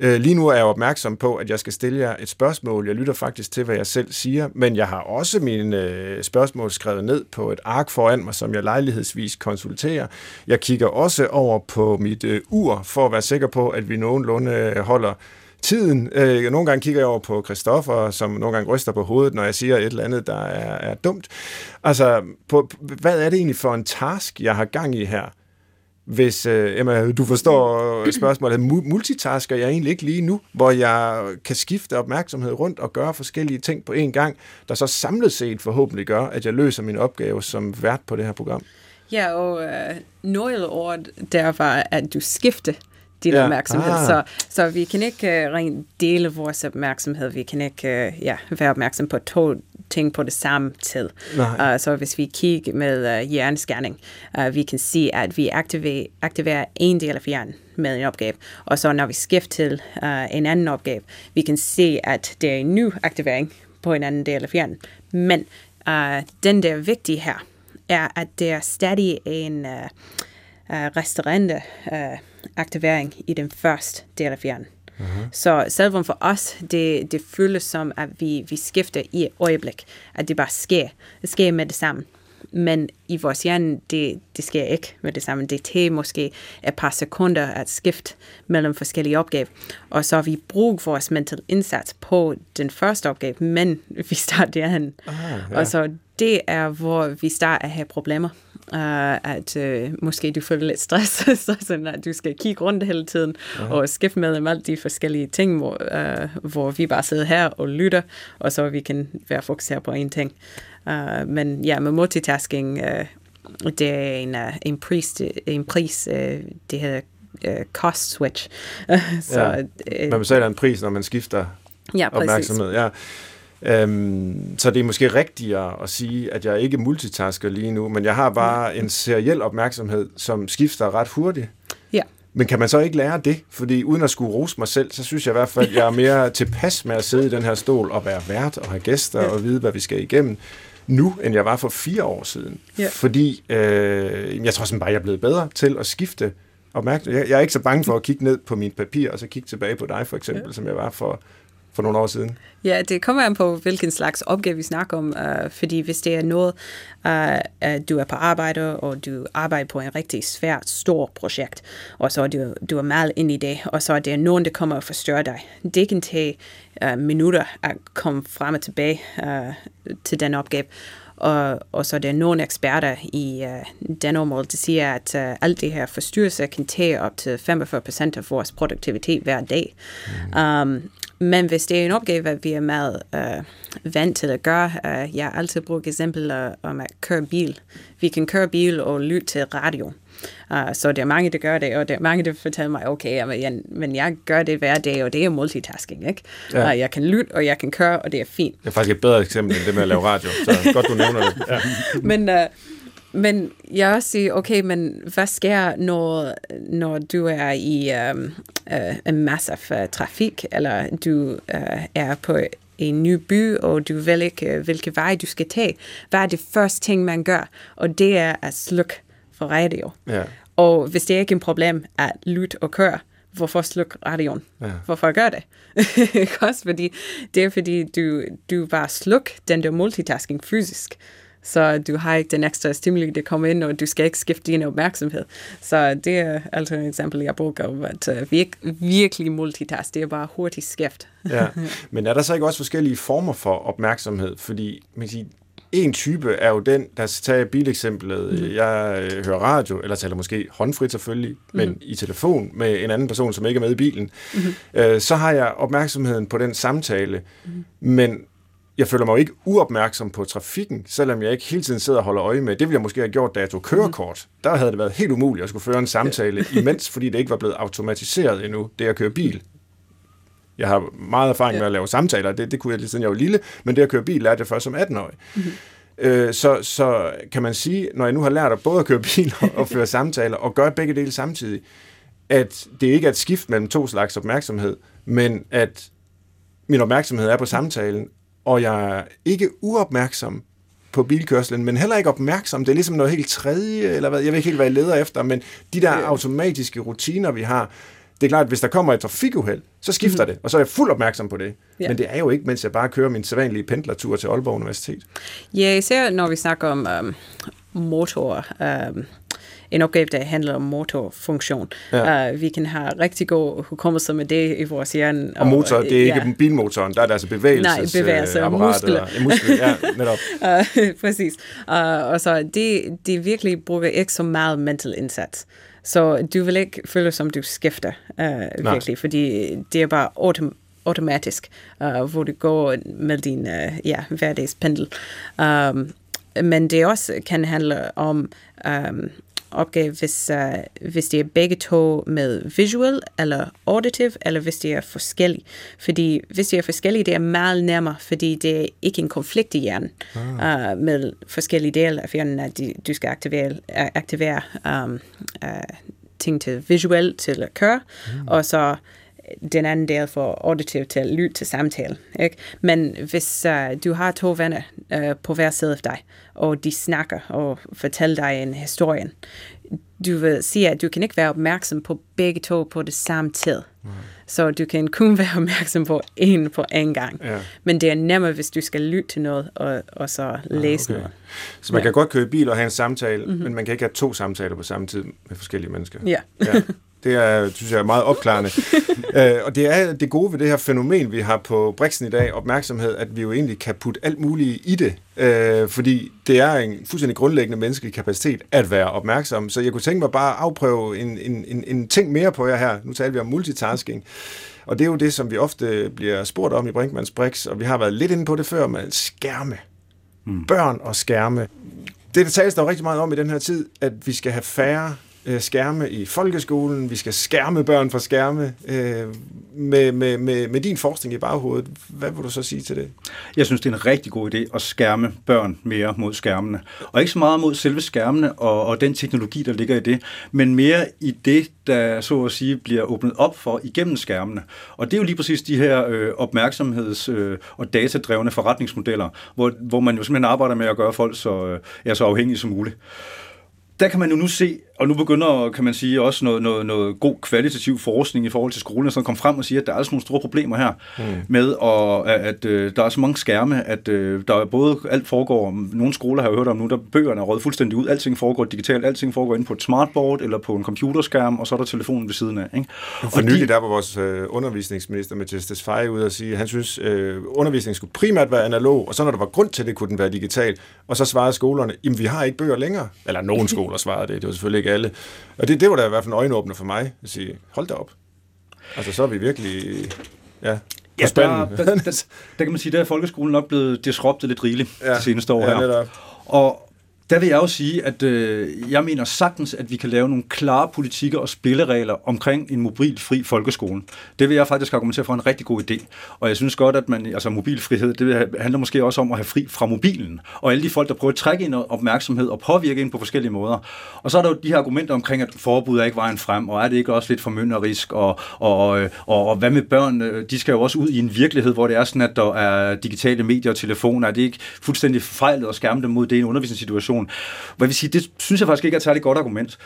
Øh, lige nu er jeg opmærksom på, at jeg skal stille jer et spørgsmål. Jeg lytter faktisk til, hvad jeg selv siger, men jeg har også mine øh, spørgsmål skrevet ned på et ark foran mig, som jeg lejlighedsvis konsulterer. Jeg kigger også over på mit øh, ur, for at være sikker på, at vi nogenlunde holder tiden. Øh, nogle gange kigger jeg over på Christoffer, som nogle gange ryster på hovedet, når jeg siger et eller andet, der er, er dumt. Altså, på, hvad er det egentlig for en task, jeg har gang i her? Hvis, uh, Emma, du forstår spørgsmålet, multitasker jeg egentlig ikke lige nu, hvor jeg kan skifte opmærksomhed rundt og gøre forskellige ting på én gang, der så samlet set forhåbentlig gør, at jeg løser min opgave som vært på det her program. Ja, og noget ord der var, at du skifte din ja. opmærksomhed. Ah. Så, så vi kan ikke uh, rent dele vores opmærksomhed. Vi kan ikke uh, ja, være opmærksom på to ting på det samme tid. Uh, så hvis vi kigger med uh, hjerneskærning, uh, vi kan se, at vi aktiverer, aktiverer en del af hjernen med en opgave, og så når vi skifter til uh, en anden opgave, vi kan se, at det er en ny aktivering på en anden del af hjernen. Men uh, den der vigtige her, er, at det er stadig en uh, uh, restaurante uh, aktivering i den første del af hjernen. Mm-hmm. Så selvom for os, det, det føles som, at vi, vi skifter i et øjeblik, at det bare sker. Det sker med det samme. Men i vores hjerne, det, det sker ikke med det samme. Det tager måske et par sekunder at skifte mellem forskellige opgaver. Og så vi bruger vores mental indsats på den første opgave, men vi starter derhen. Ah, ja. Og så det er, hvor vi starter at have problemer uh, at uh, måske du føler lidt stress, så sådan, at du skal kigge rundt hele tiden uh-huh. og skifte mellem alle de forskellige ting, hvor, uh, hvor vi bare sidder her og lytter, og så vi kan være fokuseret på en ting. Uh, men ja, med multitasking, uh, det er en, uh, en pris, en pris uh, det hedder uh, cost switch. så, ja. man betaler en pris, når man skifter ja, opmærksomhed. Ja. Øhm, så det er måske rigtigere at sige, at jeg ikke multitasker lige nu, men jeg har bare en seriel opmærksomhed, som skifter ret hurtigt. Ja. Men kan man så ikke lære det? Fordi uden at skulle rose mig selv, så synes jeg i hvert fald, at jeg er mere tilpas med at sidde i den her stol og være vært og have gæster ja. og vide, hvad vi skal igennem nu, end jeg var for fire år siden. Ja. Fordi øh, jeg tror simpelthen bare, jeg er blevet bedre til at skifte opmærksomhed. Jeg, jeg er ikke så bange for at kigge ned på mit papir og så kigge tilbage på dig, for eksempel, ja. som jeg var for for nogle år siden? Ja, det kommer an på, hvilken slags opgave vi snakker om. Uh, fordi hvis det er noget, uh, at du er på arbejde, og du arbejder på en rigtig svær, stor projekt, og så er du, du er meget ind i det, og så er det nogen, der kommer og forstørrer dig. Det kan tage uh, minutter at komme frem og tilbage uh, til den opgave. Og, og så er der nogle eksperter i uh, den område, der siger, at uh, alt det her forstyrrelse kan tage op til 45 procent af vores produktivitet hver dag. Mm. Um, men hvis det er en opgave, vi er meget øh, vant til at gøre, øh, jeg altid brugt eksempel om at køre bil. Vi kan køre bil og lytte til radio. Uh, så der er mange, der gør det, og der er mange, der fortæller mig, okay, men jeg, men jeg gør det hver dag, og det er multitasking, ikke? Ja. Uh, jeg kan lytte, og jeg kan køre, og det er fint. Det er faktisk et bedre eksempel end det med at lave radio, så godt du nævner det. Ja. men, uh, men jeg også siger, okay, men hvad sker, når, når du er i um, uh, en masse af trafik, eller du uh, er på en ny by, og du ved ikke, hvilke vej du skal tage. Hvad er det første ting, man gør? Og det er at slukke for radio. Ja. Og hvis det er ikke er en problem at lytte og køre, hvorfor slukke radioen? Ja. Hvorfor gør det? Også fordi, det er fordi, du, du bare sluk den der multitasking fysisk. Så du har ikke den ekstra stimuli, der kommer ind, og du skal ikke skifte din opmærksomhed. Så det er altså et eksempel, jeg bruger, at uh, virk, virkelig multitask, det er bare hurtigt skift. ja. Men er der så ikke også forskellige former for opmærksomhed? Fordi man kan sige, en type er jo den, der tager bileksemplet, mm. jeg øh, hører radio, eller taler måske håndfrit selvfølgelig, mm. men i telefon med en anden person, som ikke er med i bilen. Mm. Øh, så har jeg opmærksomheden på den samtale, mm. men jeg føler mig jo ikke uopmærksom på trafikken, selvom jeg ikke hele tiden sidder og holder øje med. Det ville jeg måske have gjort, da jeg tog kørekort. Mm. Der havde det været helt umuligt at skulle føre en samtale imens, fordi det ikke var blevet automatiseret endnu, det at køre bil. Jeg har meget erfaring ja. med at lave samtaler, det, det kunne jeg lige siden jeg var lille, men det at køre bil lærte jeg først som 18-årig. Mm-hmm. Øh, så, så kan man sige, når jeg nu har lært at både at køre bil og, og føre samtaler, og gøre begge dele samtidig, at det ikke er et skift mellem to slags opmærksomhed, men at min opmærksomhed er på samtalen, og jeg er ikke uopmærksom på bilkørslen, men heller ikke opmærksom. Det er ligesom noget helt tredje, eller hvad, jeg ved ikke helt, hvad jeg leder efter, men de der automatiske rutiner, vi har, det er klart, at hvis der kommer et trafikuheld, så skifter mm. det, og så er jeg fuld opmærksom på det. Ja. Men det er jo ikke, mens jeg bare kører min sædvanlige pendlertur til Aalborg Universitet. Ja, især når vi snakker om um, motor, um, en opgave, der handler om motorfunktion. Ja. Uh, vi kan have rigtig god hukommelse med det i vores hjerne. Og, og motor, det er ikke ja. bilmotoren, der er det altså bevægelses Nej, bevægelse og muskler. Ja, muskler, ja, netop. uh, præcis. Uh, og så det, det virkelig bruger ikke så meget mental indsats. Så du vil ikke føle, som du skifter uh, virkelig, fordi det er bare autom automatisk, uh, hvor du går med din uh, ja, hverdagspendel. Um, men det også kan handle om um, opgave, hvis, uh, hvis det er begge to med visual eller auditive, eller hvis det er forskellige. Fordi hvis det er forskellige, det er meget nemmere, fordi det er ikke en konflikt i hjernen ah. uh, med forskellige dele af hjernen, at du skal aktivere, aktivere um, uh, ting til visuel til at køre, mm. og så den anden del for auditiv til at lytte til samtale. Ikke? Men hvis uh, du har to venner uh, på hver side af dig, og de snakker og fortæller dig en historie, du vil sige, at du kan ikke være opmærksom på begge to på det samme tid. Mm. Så du kan kun være opmærksom på en på en gang. Ja. Men det er nemmere, hvis du skal lytte til noget, og, og så læse ah, okay. noget. Så man ja. kan godt køre i bil og have en samtale, mm-hmm. men man kan ikke have to samtaler på samme tid med forskellige mennesker. Ja. ja. Det er, synes jeg, er meget opklarende. øh, og det er det gode ved det her fænomen, vi har på Brixen i dag, opmærksomhed, at vi jo egentlig kan putte alt muligt i det. Øh, fordi det er en fuldstændig grundlæggende menneskelig kapacitet at være opmærksom. Så jeg kunne tænke mig bare at afprøve en, en, en, en ting mere på jer her. Nu taler vi om multitasking. Og det er jo det, som vi ofte bliver spurgt om i Brinkmanns Brix, og vi har været lidt inde på det før, med skærme. Mm. Børn og skærme. Det, der tales der jo rigtig meget om i den her tid, at vi skal have færre øh, skærme i folkeskolen, vi skal skærme børn fra skærme. Øh, med, med, med, med din forskning i baghovedet, hvad vil du så sige til det? Jeg synes, det er en rigtig god idé at skærme børn mere mod skærmene. Og ikke så meget mod selve skærmene og, og den teknologi, der ligger i det, men mere i det, der så at sige bliver åbnet op for igennem skærmene. Og det er jo lige præcis de her øh, opmærksomheds- øh, og datadrevne forretningsmodeller, hvor, hvor man jo simpelthen arbejder med at gøre folk så, øh, ja, så afhængige som muligt der kan man jo nu se, og nu begynder, kan man sige, også noget, noget, noget god kvalitativ forskning i forhold til skolen, som kom frem og siger, at der er altså nogle store problemer her mm. med, at, at, at øh, der er så mange skærme, at uh, der er både alt foregår, nogle skoler har jeg hørt om nu, der bøgerne er røget fuldstændig ud, alting foregår digitalt, alting foregår inde på et smartboard eller på en computerskærm, og så er der telefonen ved siden af. Ikke? For nylig de, der var vores øh, undervisningsminister Mathias Tesfaye ude og sige, at han synes, øh, undervisningen skulle primært være analog, og så når der var grund til det, kunne den være digital. Og så svarede skolerne, jamen vi har ikke bøger længere. Eller nogen skoler svarede det, det var selvfølgelig ikke alle. Og det, det var da i hvert fald en øjenåbner for mig, at sige, hold da op. Altså, så er vi virkelig... Ja, Ja, der, der, der, der kan man sige, der er folkeskolen nok blevet disruptet lidt rigeligt ja, de seneste år ja, her. Og der vil jeg også sige, at øh, jeg mener sagtens, at vi kan lave nogle klare politikker og spilleregler omkring en mobilfri folkeskole. Det vil jeg faktisk argumentere for en rigtig god idé. Og jeg synes godt, at man, altså mobilfrihed, det handler måske også om at have fri fra mobilen. Og alle de folk, der prøver at trække ind opmærksomhed og påvirke ind på forskellige måder. Og så er der jo de her argumenter omkring, at forbud er ikke vejen frem, og er det ikke også lidt formynderisk, og, og, og, og, og hvad med børn? Øh, de skal jo også ud i en virkelighed, hvor det er sådan, at der er digitale medier og telefoner. Er det ikke fuldstændig fejlet at skærme dem mod det i en undervisningssituation? Situation. Hvad vil sige, det synes jeg faktisk ikke er et særligt godt argument.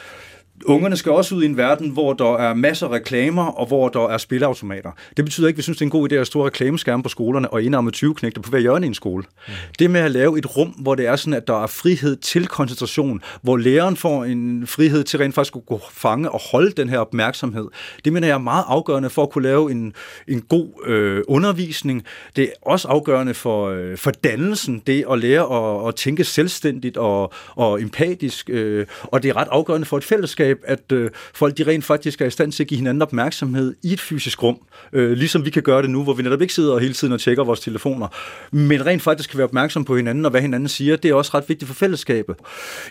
Ungerne skal også ud i en verden, hvor der er masser af reklamer, og hvor der er spilleautomater. Det betyder ikke, at vi synes, det er en god idé at stå reklameskærme på skolerne og indarme 20 knægte på hver hjørne i en skole. Mm. Det med at lave et rum, hvor det er sådan, at der er frihed til koncentration, hvor læreren får en frihed til rent faktisk at gå fange og holde den her opmærksomhed, det mener jeg er meget afgørende for at kunne lave en, en god øh, undervisning. Det er også afgørende for, øh, for dannelsen, det at lære at, at tænke selvstændigt og, og empatisk, øh, og det er ret afgørende for et fællesskab, fællesskab, at øh, folk de rent faktisk er i stand til at give hinanden opmærksomhed i et fysisk rum, øh, ligesom vi kan gøre det nu, hvor vi netop ikke sidder hele tiden og tjekker vores telefoner, men rent faktisk kan være opmærksom på hinanden og hvad hinanden siger, det er også ret vigtigt for fællesskabet.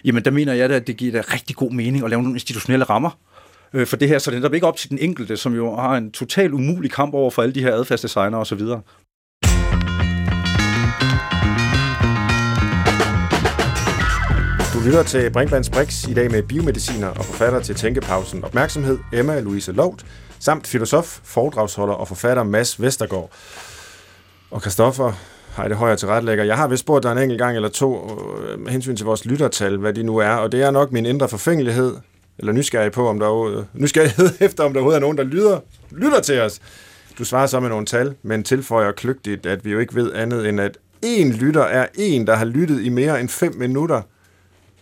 Jamen der mener jeg, at det giver da rigtig god mening at lave nogle institutionelle rammer, øh, for det her, så det er netop ikke op til den enkelte, som jo har en total umulig kamp over for alle de her adfærdsdesignere osv. Du lytter til Brinkmanns Brix i dag med biomediciner og forfatter til Tænkepausen Opmærksomhed, Emma Louise Lovt, samt filosof, foredragsholder og forfatter Mads Vestergaard. Og Kristoffer har det højere til retlægger. Jeg har vist spurgt dig en enkelt gang eller to øh, med hensyn til vores lyttertal, hvad de nu er, og det er nok min indre forfængelighed, eller nysgerrig på, om der er, nysgerrighed efter, om der overhovedet er nogen, der lytter, lytter til os. Du svarer så med nogle tal, men tilføjer kløgtigt, at vi jo ikke ved andet end, at en lytter er en, der har lyttet i mere end 5 minutter –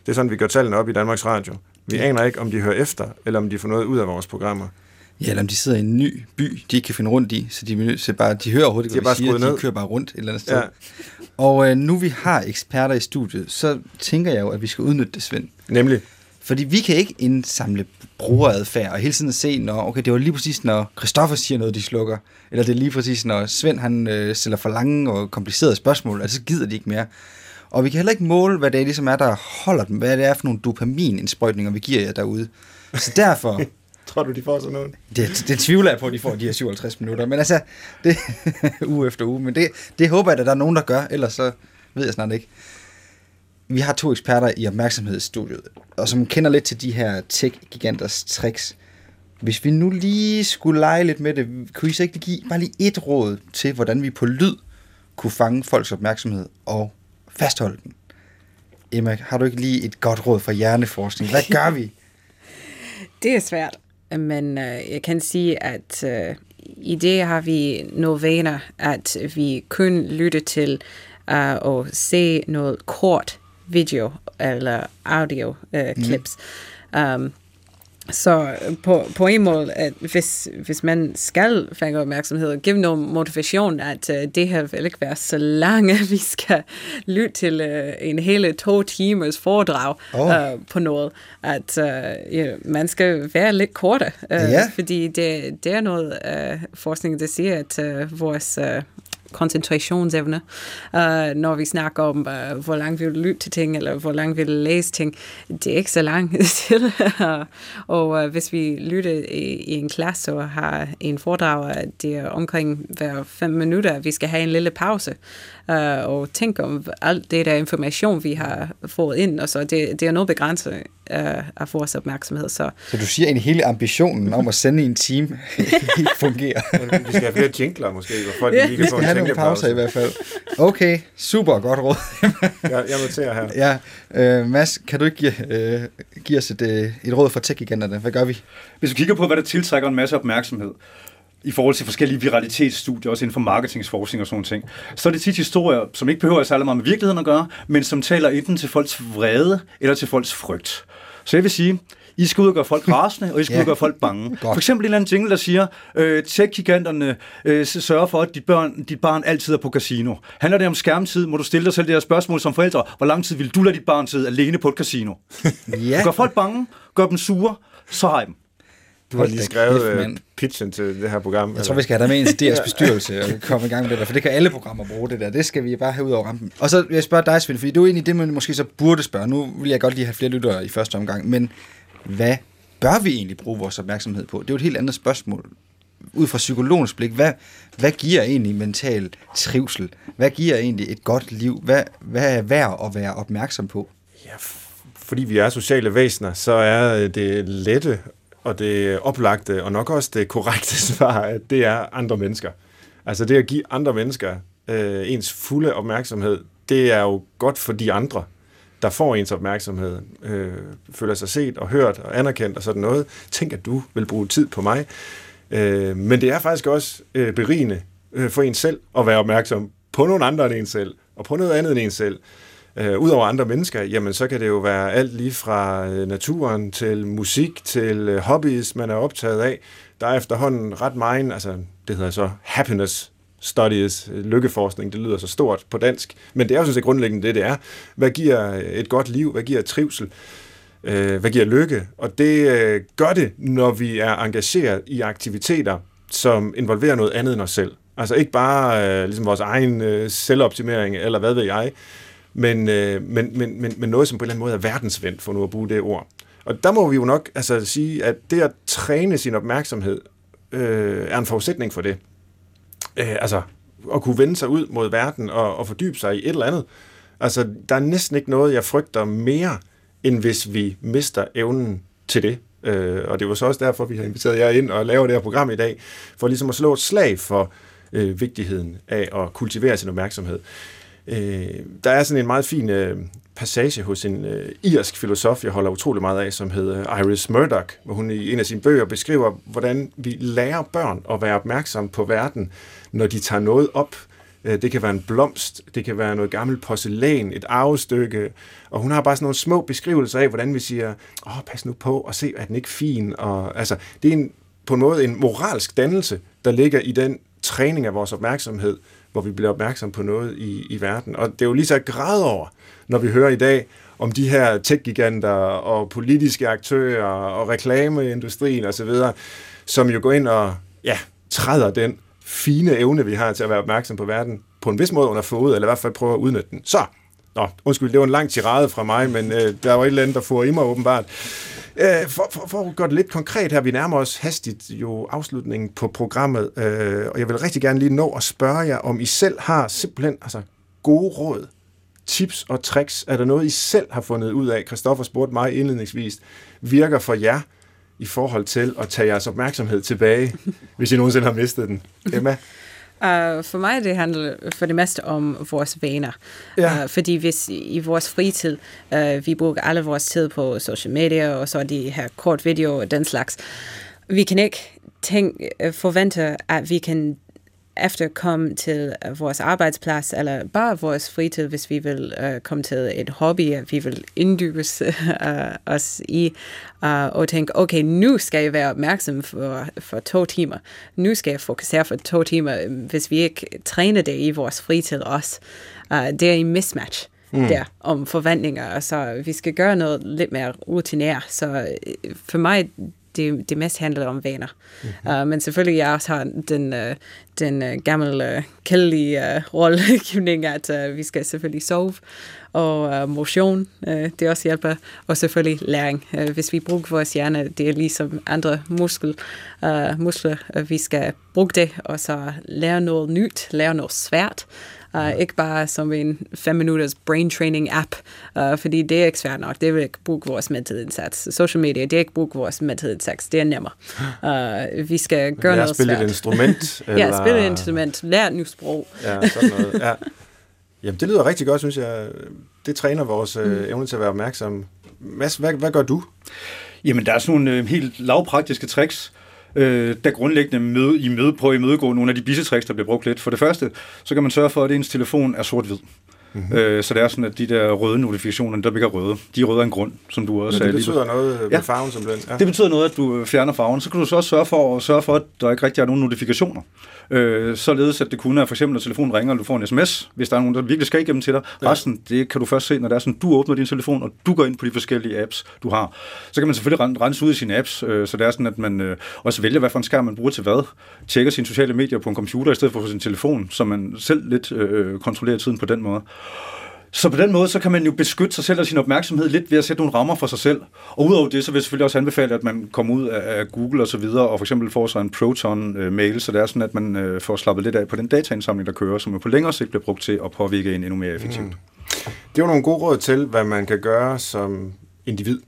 det er sådan, vi gør tallene op i Danmarks Radio. Vi aner ikke, om de hører efter, eller om de får noget ud af vores programmer. Ja, eller om de sidder i en ny by, de ikke kan finde rundt i, så de, er så bare, de hører overhovedet ikke, hvad de, siger, ned. de kører bare rundt et eller andet sted. Ja. Og øh, nu vi har eksperter i studiet, så tænker jeg jo, at vi skal udnytte det, Svend. Nemlig? Fordi vi kan ikke indsamle brugeradfærd og hele tiden se, når okay, det var lige præcis, når Christoffer siger noget, de slukker. Eller det er lige præcis, når Svend han øh, stiller for lange og komplicerede spørgsmål, altså så gider de ikke mere. Og vi kan heller ikke måle, hvad det er, ligesom er, der holder dem. Hvad det er for nogle dopaminindsprøjtninger, vi giver jer derude. Så derfor... Tror du, de får sådan noget? Det, det tvivler jeg på, at de får de her 57 minutter. Men altså, det uge efter uge. Men det, det håber jeg, at der er nogen, der gør. Ellers så ved jeg snart ikke. Vi har to eksperter i opmærksomhedsstudiet, og som kender lidt til de her tech-giganters tricks. Hvis vi nu lige skulle lege lidt med det, kunne I så ikke give bare lige et råd til, hvordan vi på lyd kunne fange folks opmærksomhed og fastholde den. Emma, har du ikke lige et godt råd for hjerneforskning? Hvad gør vi? det er svært, men uh, jeg kan sige, at uh, i det har vi nogle vaner, at vi kun lytter til uh, og se noget kort video eller audio uh, clips. Mm. Um, så på, på en måde, at hvis, hvis man skal fange opmærksomhed og give noget motivation, at uh, det her vil ikke være så langt, at vi skal lytte til uh, en hele to timers foredrag oh. uh, på noget, at uh, ja, man skal være lidt kortere, uh, yeah. fordi det, det er noget uh, forskning, der siger, at uh, vores uh, koncentrationsevne, uh, når vi snakker om, uh, hvor langt vi vil lytte til ting, eller hvor langt vi vil læse ting. Det er ikke så langt til. og uh, hvis vi lytter i, i en klasse og har en foredrag, det er omkring hver fem minutter, vi skal have en lille pause uh, og tænke om alt det der information, vi har fået ind, og så det, det er noget begrænset uh, af vores opmærksomhed. Så. så du siger egentlig hele ambitionen om at sende en team fungerer? vi skal have flere jingler måske, hvor folk ja. lige kan få en nogle pauser i hvert fald. Okay, super godt råd. jeg, jeg noterer her. Ja, øh, Mads, kan du ikke give, øh, give os et, et råd for tech-giganterne? Hvad gør vi? Hvis vi kigger på, hvad der tiltrækker en masse opmærksomhed, i forhold til forskellige viralitetsstudier, også inden for marketingsforskning og sådan ting, så er det tit historier, som ikke behøver at særlig meget med virkeligheden at gøre, men som taler enten til folks vrede eller til folks frygt. Så jeg vil sige, i skal ud og gøre folk rasende, og I skal ja. ud og gøre folk bange. Godt. For eksempel en eller anden jingle, der siger, øh, tech-giganterne øh, sørger for, at dit, børn, dit barn altid er på casino. Handler det om skærmtid, må du stille dig selv det her spørgsmål som forældre. Hvor lang tid vil du lade dit barn sidde alene på et casino? ja. Gør folk bange, gør dem sure, så har I dem. Du har lige skrevet kæft, pitchen til det her program. Jeg eller? tror, vi skal have dig med ind til DR's bestyrelse og komme i gang med det der, for det kan alle programmer bruge det der. Det skal vi bare have ud over rampen. Og så vil jeg spørge dig, Svend, fordi du er egentlig det, man måske så burde spørge. Nu vil jeg godt lige have flere lyttere i første omgang, men hvad bør vi egentlig bruge vores opmærksomhed på? Det er jo et helt andet spørgsmål. Ud fra psykologens blik, hvad, hvad giver egentlig mental trivsel? Hvad giver egentlig et godt liv? Hvad, hvad er værd at være opmærksom på? Ja, fordi vi er sociale væsener, så er det lette og det oplagte, og nok også det korrekte svar, at det er andre mennesker. Altså det at give andre mennesker øh, ens fulde opmærksomhed, det er jo godt for de andre, der får ens opmærksomhed, øh, føler sig set og hørt og anerkendt og sådan noget. Tænk, at du vil bruge tid på mig. Øh, men det er faktisk også øh, berigende øh, for en selv at være opmærksom på nogle andre end en selv, og på noget andet end en selv. Øh, Udover andre mennesker, jamen så kan det jo være alt lige fra øh, naturen til musik til øh, hobbies, man er optaget af. Der er efterhånden ret meget, altså det hedder så happiness studies, øh, lykkeforskning, det lyder så stort på dansk, men det er jo sådan set grundlæggende det, det er. Hvad giver et godt liv? Hvad giver trivsel? Øh, hvad giver lykke? Og det øh, gør det, når vi er engageret i aktiviteter, som involverer noget andet end os selv. Altså ikke bare øh, ligesom vores egen øh, selvoptimering, eller hvad ved jeg, men, øh, men, men, men, men noget, som på en eller anden måde er verdensvendt, for nu at bruge det ord. Og der må vi jo nok altså, sige, at det at træne sin opmærksomhed øh, er en forudsætning for det. Øh, altså, at kunne vende sig ud mod verden og, og fordybe sig i et eller andet. Altså, der er næsten ikke noget, jeg frygter mere, end hvis vi mister evnen til det. Øh, og det var så også derfor, vi har inviteret jer ind og laver det her program i dag, for ligesom at slå et slag for øh, vigtigheden af at kultivere sin opmærksomhed. Øh, der er sådan en meget fin øh, passage hos en øh, irsk filosof, jeg holder utrolig meget af, som hedder Iris Murdoch, hvor hun i en af sine bøger beskriver, hvordan vi lærer børn at være opmærksom på verden, når de tager noget op. Øh, det kan være en blomst, det kan være noget gammelt porcelæn, et arvestykke, og hun har bare sådan nogle små beskrivelser af, hvordan vi siger, åh, pas nu på, og se, er den ikke fin? Og, altså, det er en, på en måde en moralsk dannelse, der ligger i den træning af vores opmærksomhed, hvor vi bliver opmærksom på noget i, i verden. Og det er jo lige så grad over, når vi hører i dag om de her tech-giganter og politiske aktører og reklameindustrien osv., som jo går ind og ja, træder den fine evne, vi har til at være opmærksom på verden, på en vis måde under fod, eller i hvert fald prøve at udnytte den. Så, Nå, undskyld, det var en lang tirade fra mig, men øh, der var et eller andet, der får i mig åbenbart. Øh, for, for, for at gøre det lidt konkret her, vi nærmer os hastigt jo afslutningen på programmet, øh, og jeg vil rigtig gerne lige nå at spørge jer, om I selv har simpelthen altså, gode råd, tips og tricks. Er der noget, I selv har fundet ud af? Christoffer spurgte mig indledningsvis, virker for jer i forhold til at tage jeres opmærksomhed tilbage, hvis I nogensinde har mistet den? Emma? Uh, for mig det handler for det meste om vores vaner. Ja. Uh, fordi hvis i vores fritid, uh, vi bruger alle vores tid på social media, og så de her kort video og den slags, vi kan ikke tænke, forvente, at vi kan efter komme til øh, vores arbejdsplads, eller bare vores fritid, hvis vi vil uh, komme til et hobby, at vi vil inddybe uh, os i, uh, og tænke, okay, nu skal jeg være opmærksom for, for to timer. Nu skal jeg fokusere for to timer, hvis vi ikke træner det i vores fritid også. Uh, det er en mismatch. Mm. der om forventninger, så vi skal gøre noget lidt mere rutinært. Så for mig, det, det mest handler om vaner. Mm-hmm. Uh, men selvfølgelig, jeg også har den, uh, den uh, gamle, uh, kældelige uh, rollegivning, at uh, vi skal selvfølgelig sove, og uh, motion, uh, det også hjælper, og selvfølgelig læring. Uh, hvis vi bruger vores hjerne, det er ligesom andre muskel, uh, muskler, uh, vi skal bruge det, og så lære noget nyt, lære noget svært, Uh, ikke bare som en 5 minutters brain training app, uh, fordi det er ikke svært nok. Det vil ikke bruge vores mental indsats. Social media, det er ikke bruge vores mental indsats. Det er nemmere. Uh, vi skal gøre noget spille svært. et instrument. eller... ja, spille et instrument. Lære et nyt sprog. ja, sådan noget. Ja. Jamen, det lyder rigtig godt, synes jeg. Det træner vores mm. øh, evne til at være opmærksom. Mads, hvad, hvad gør du? Jamen, der er sådan nogle øh, helt lavpraktiske tricks, øh, øh, der grundlæggende møde, i møde på at imødegå nogle af de bissetricks, der bliver brugt lidt. For det første, så kan man sørge for, at ens telefon er sort-hvid. Mm-hmm. Øh, så det er sådan, at de der røde notifikationer, der bliver røde, de er røde af en grund, som du også sagde. det betyder lige. noget ved ja. farven som den? Ja. Det betyder noget, at du fjerner farven. Så kan du så også sørge for, at sørge for, at der ikke rigtig er nogen notifikationer. Øh, således at det kunne være for eksempel, når telefonen ringer, og du får en sms, hvis der er nogen, der virkelig skal igennem til dig. Ja. Resten, det kan du først se, når det er sådan, du åbner din telefon, og du går ind på de forskellige apps, du har. Så kan man selvfølgelig rense ud i sine apps, øh, så det er sådan, at man øh, også vælger, hvad for en skærm man bruger til hvad. Tjekker sine sociale medier på en computer, i stedet for på sin telefon, så man selv lidt øh, kontrollerer tiden på den måde. Så på den måde, så kan man jo beskytte sig selv og sin opmærksomhed lidt ved at sætte nogle rammer for sig selv. Og udover det, så vil jeg selvfølgelig også anbefale, at man kommer ud af Google og så videre, og for eksempel får sig en Proton-mail, øh, så det er sådan, at man øh, får slappet lidt af på den dataindsamling, der kører, som jo på længere sigt bliver brugt til at påvirke en endnu mere effektivt. Mm. Det var nogle gode råd til, hvad man kan gøre som individ.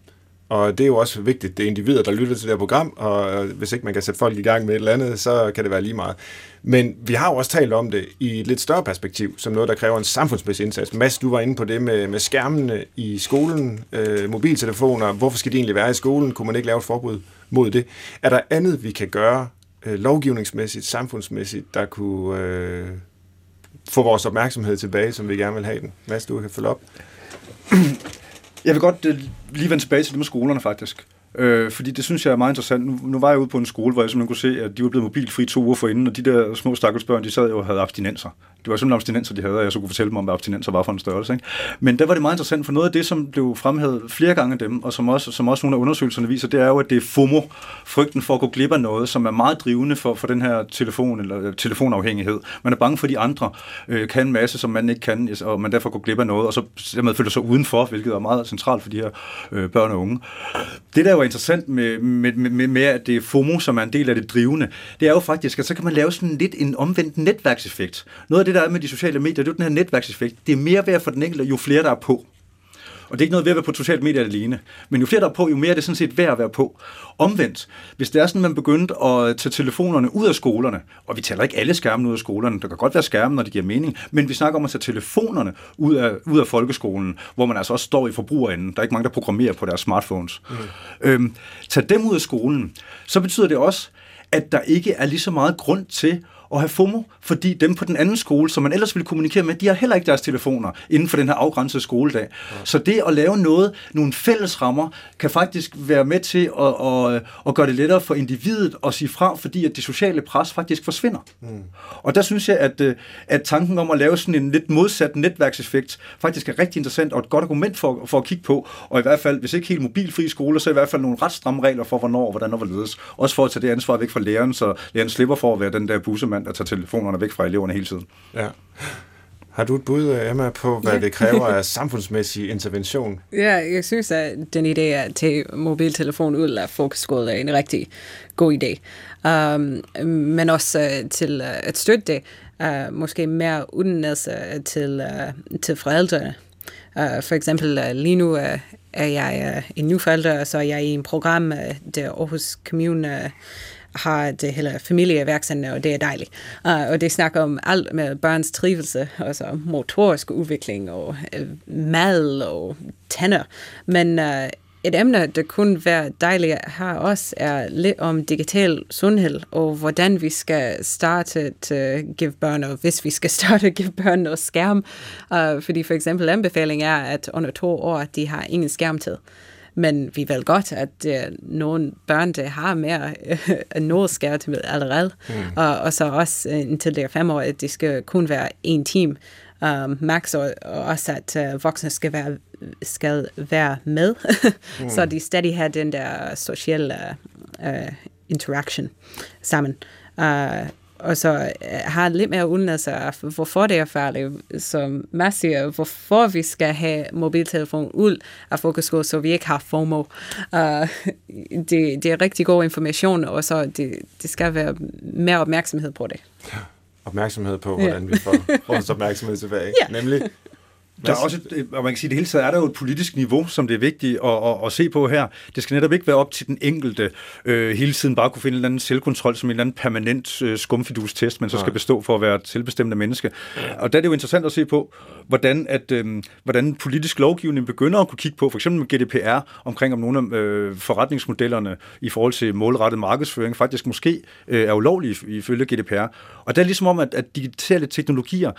Og det er jo også vigtigt, det er individer, der lytter til det her program, og hvis ikke man kan sætte folk i gang med et eller andet, så kan det være lige meget. Men vi har jo også talt om det i et lidt større perspektiv, som noget, der kræver en samfundsmæssig indsats. Mads, du var inde på det med, med skærmene i skolen, øh, mobiltelefoner. Hvorfor skal de egentlig være i skolen? Kunne man ikke lave et forbud mod det? Er der andet, vi kan gøre øh, lovgivningsmæssigt, samfundsmæssigt, der kunne øh, få vores opmærksomhed tilbage, som vi gerne vil have den? Mads, du kan følge op. Jeg vil godt øh, lige vende tilbage til det med skolerne, faktisk. Øh, fordi det synes jeg er meget interessant. Nu, nu var jeg ude på en skole, hvor jeg simpelthen kunne se, at de var blevet mobilfri to uger forinden, og de der små stakkelsbørn, de sad jo og havde abstinenser. Det var simpelthen abstinenser, de havde, og jeg så kunne fortælle dem om, hvad abstinenser var for en størrelse. Ikke? Men der var det meget interessant, for noget af det, som blev fremhævet flere gange af dem, og som også, som også nogle af undersøgelserne viser, det er jo, at det er FOMO, frygten for at gå glip af noget, som er meget drivende for, for den her telefon eller øh, telefonafhængighed. Man er bange for, at de andre øh, kan en masse, som man ikke kan, og man derfor går glip af noget, og så dermed føler sig udenfor, hvilket er meget centralt for de her øh, børn og unge. Det, der er jo interessant med, med, med, med, at det er FOMO, som er en del af det drivende, det er jo faktisk, at så kan man lave sådan lidt en omvendt netværkseffekt. Noget af det, der er med de sociale medier, det er jo den her netværkseffekt. Det er mere værd for den enkelte, jo flere der er på. Og det er ikke noget ved at være på sociale medier alene. Men jo flere der er på, jo mere er det sådan set værd at være på. Omvendt, hvis det er sådan, man begyndte at tage telefonerne ud af skolerne, og vi taler ikke alle skærmene ud af skolerne, der kan godt være skærme, når det giver mening, men vi snakker om at tage telefonerne ud af, ud af folkeskolen, hvor man altså også står i forbrugerenden. Der er ikke mange, der programmerer på deres smartphones. Mm. Øhm, tag dem ud af skolen, så betyder det også, at der ikke er lige så meget grund til at have FOMO, fordi dem på den anden skole, som man ellers ville kommunikere med, de har heller ikke deres telefoner inden for den her afgrænsede skoledag. Ja. Så det at lave noget, nogle fælles rammer, kan faktisk være med til at, at, at gøre det lettere for individet at sige fra, fordi at det sociale pres faktisk forsvinder. Mm. Og der synes jeg, at, øh, at tanken om at lave sådan en lidt modsat netværkseffekt faktisk er rigtig interessant og et godt argument for, for at kigge på, og i hvert fald, hvis ikke helt mobilfri skoler, så i hvert fald nogle ret stramme regler for, hvornår og hvordan og hvorledes. Også for at tage det ansvar væk fra læreren, så læreren slipper for at være den der bussemand, mand, der tager telefonerne væk fra eleverne hele tiden. Ja. Har du et bud, Emma, på, hvad ja. det kræver af samfundsmæssig intervention? Ja, jeg synes, at den idé at tage mobiltelefon ud af fokusskole er en rigtig god idé. Um, men også uh, til uh, at støtte det, uh, måske mere uddannelse til, uh, til forældrene. Uh, for eksempel uh, lige nu uh, er jeg uh, en ny forælder, så er jeg i en program, uh, der Aarhus Kommune uh, har det hele familieværksende, og det er dejligt. Uh, og det snakker om alt med børns trivelse, altså motorisk udvikling og uh, mad og tænder. Men uh, et emne, der kunne være dejligt her også, er lidt om digital sundhed, og hvordan vi skal starte at give børn, og hvis vi skal starte at give børn noget skærm. Uh, fordi for eksempel anbefalingen er, at under to år, de har ingen skærmtid. Men vi ved godt, at uh, nogle børn, der har mere uh, noget skærmtid allerede, mm. og, og så også uh, indtil det er fem år, at det skal kun være en time um, max, og, og også at uh, voksne skal være, skal være med, mm. så de stadig har den der sociale uh, interaction sammen. Uh, og så øh, har lidt mere uddannelse af, hvorfor det er farligt, som Mads siger, hvorfor vi skal have mobiltelefon ud af fokusskole, så vi ikke har FOMO. Uh, det, det er rigtig god information, og så det, det skal være mere opmærksomhed på det. Ja, opmærksomhed på, hvordan ja. vi får vores opmærksomhed tilbage. Ja. Nemlig Der er også, et, og man kan sige, det hele taget er der jo et politisk niveau, som det er vigtigt at, at, at se på her. Det skal netop ikke være op til den enkelte øh, hele tiden bare kunne finde en eller anden selvkontrol som en eller anden permanent øh, skumfidus-test, man så skal bestå for at være et selvbestemmende menneske. Og der er det jo interessant at se på, hvordan, at, øh, hvordan politisk lovgivning begynder at kunne kigge på, for eksempel med GDPR, omkring om nogle af øh, forretningsmodellerne i forhold til målrettet markedsføring faktisk måske øh, er ulovlige ifølge GDPR. Og det er ligesom om, at, at digitale teknologier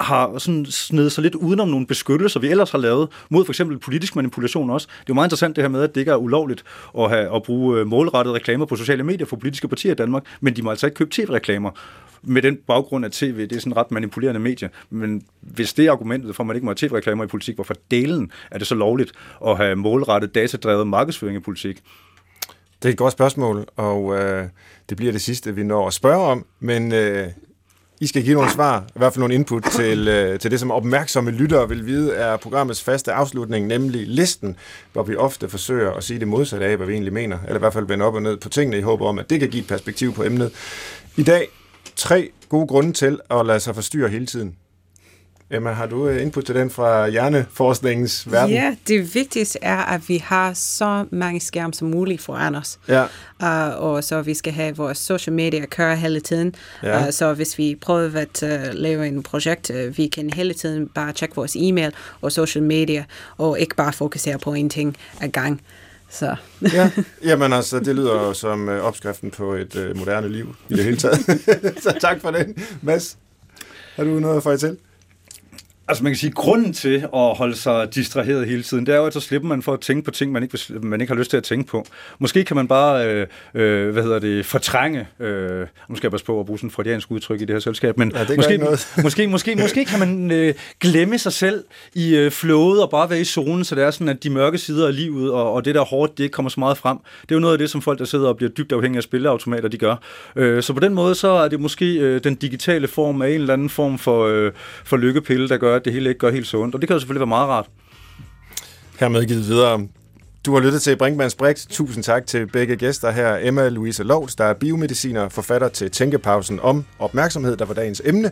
har sådan snedet sig lidt udenom nogle beskyttelser, vi ellers har lavet mod for eksempel politisk manipulation også. Det er jo meget interessant det her med, at det ikke er ulovligt at, have, at bruge øh, målrettede reklamer på sociale medier for politiske partier i Danmark, men de må altså ikke købe tv-reklamer med den baggrund, at tv det er sådan ret manipulerende medie. Men hvis det er argumentet for, at man ikke må have tv-reklamer i politik, hvorfor delen er det så lovligt at have målrettet datadrevet markedsføring i politik? Det er et godt spørgsmål, og øh, det bliver det sidste, vi når at spørge om, men øh, i skal give nogle svar, i hvert fald nogle input til, øh, til det, som opmærksomme lyttere vil vide, er programmets faste afslutning, nemlig listen, hvor vi ofte forsøger at sige det modsatte af, hvad vi egentlig mener, eller i hvert fald vende op og ned på tingene i håb om, at det kan give et perspektiv på emnet. I dag tre gode grunde til at lade sig forstyrre hele tiden. Emma, har du øh, input til den fra hjerneforskningens verden? Ja, det vigtigste er, at vi har så mange skærm som muligt foran os. Ja. Uh, og så vi skal have vores social media køre hele tiden. Ja. Uh, så hvis vi prøver at uh, lave en projekt, uh, vi kan hele tiden bare tjekke vores e-mail og social media, og ikke bare fokusere på en ting ad gang. Så. ja, jamen altså, det lyder som uh, opskriften på et uh, moderne liv i det hele taget. så tak for den. Mads, har du noget at få til? Altså man kan sige, at grunden til at holde sig distraheret hele tiden, det er jo, at så slipper man for at tænke på ting, man ikke, man ikke har lyst til at tænke på. Måske kan man bare, øh, øh, hvad hedder det, fortrænge, øh, nu skal jeg passe på at bruge sådan et freudiansk udtryk i det her selskab, men ja, måske, måske, måske, måske kan man øh, glemme sig selv i øh, flowet og bare være i zonen, så det er sådan, at de mørke sider af livet og, og det der hårdt, det ikke kommer så meget frem. Det er jo noget af det, som folk, der sidder og bliver dybt afhængige af spilleautomater, de gør. Øh, så på den måde, så er det måske øh, den digitale form af en eller anden form for, øh, for lykkepille, der gør, gør, at det hele ikke gør helt sundt. Og det kan jo selvfølgelig være meget rart. Hermed givet videre. Du har lyttet til Brinkmanns Brix. Tusind tak til begge gæster her. Emma Louise Lovs, der er biomediciner, forfatter til Tænkepausen om opmærksomhed, der var dagens emne.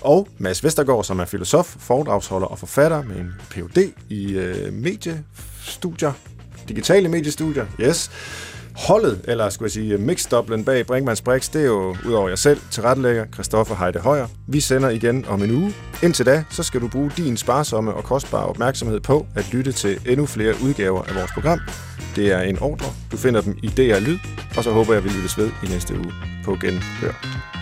Og Mads Vestergaard, som er filosof, foredragsholder og forfatter med en Ph.D. i øh, mediestudier, digitale mediestudier. Yes. Holdet, eller skulle jeg sige mixdoblen bag Brinkmanns Brix, det er jo udover jer selv, tilrettelægger Christoffer Heide Højer. Vi sender igen om en uge. Indtil da, så skal du bruge din sparsomme og kostbare opmærksomhed på at lytte til endnu flere udgaver af vores program. Det er en ordre. Du finder dem i DR Lyd, og så håber jeg, vi lyttes ved i næste uge på Genhør.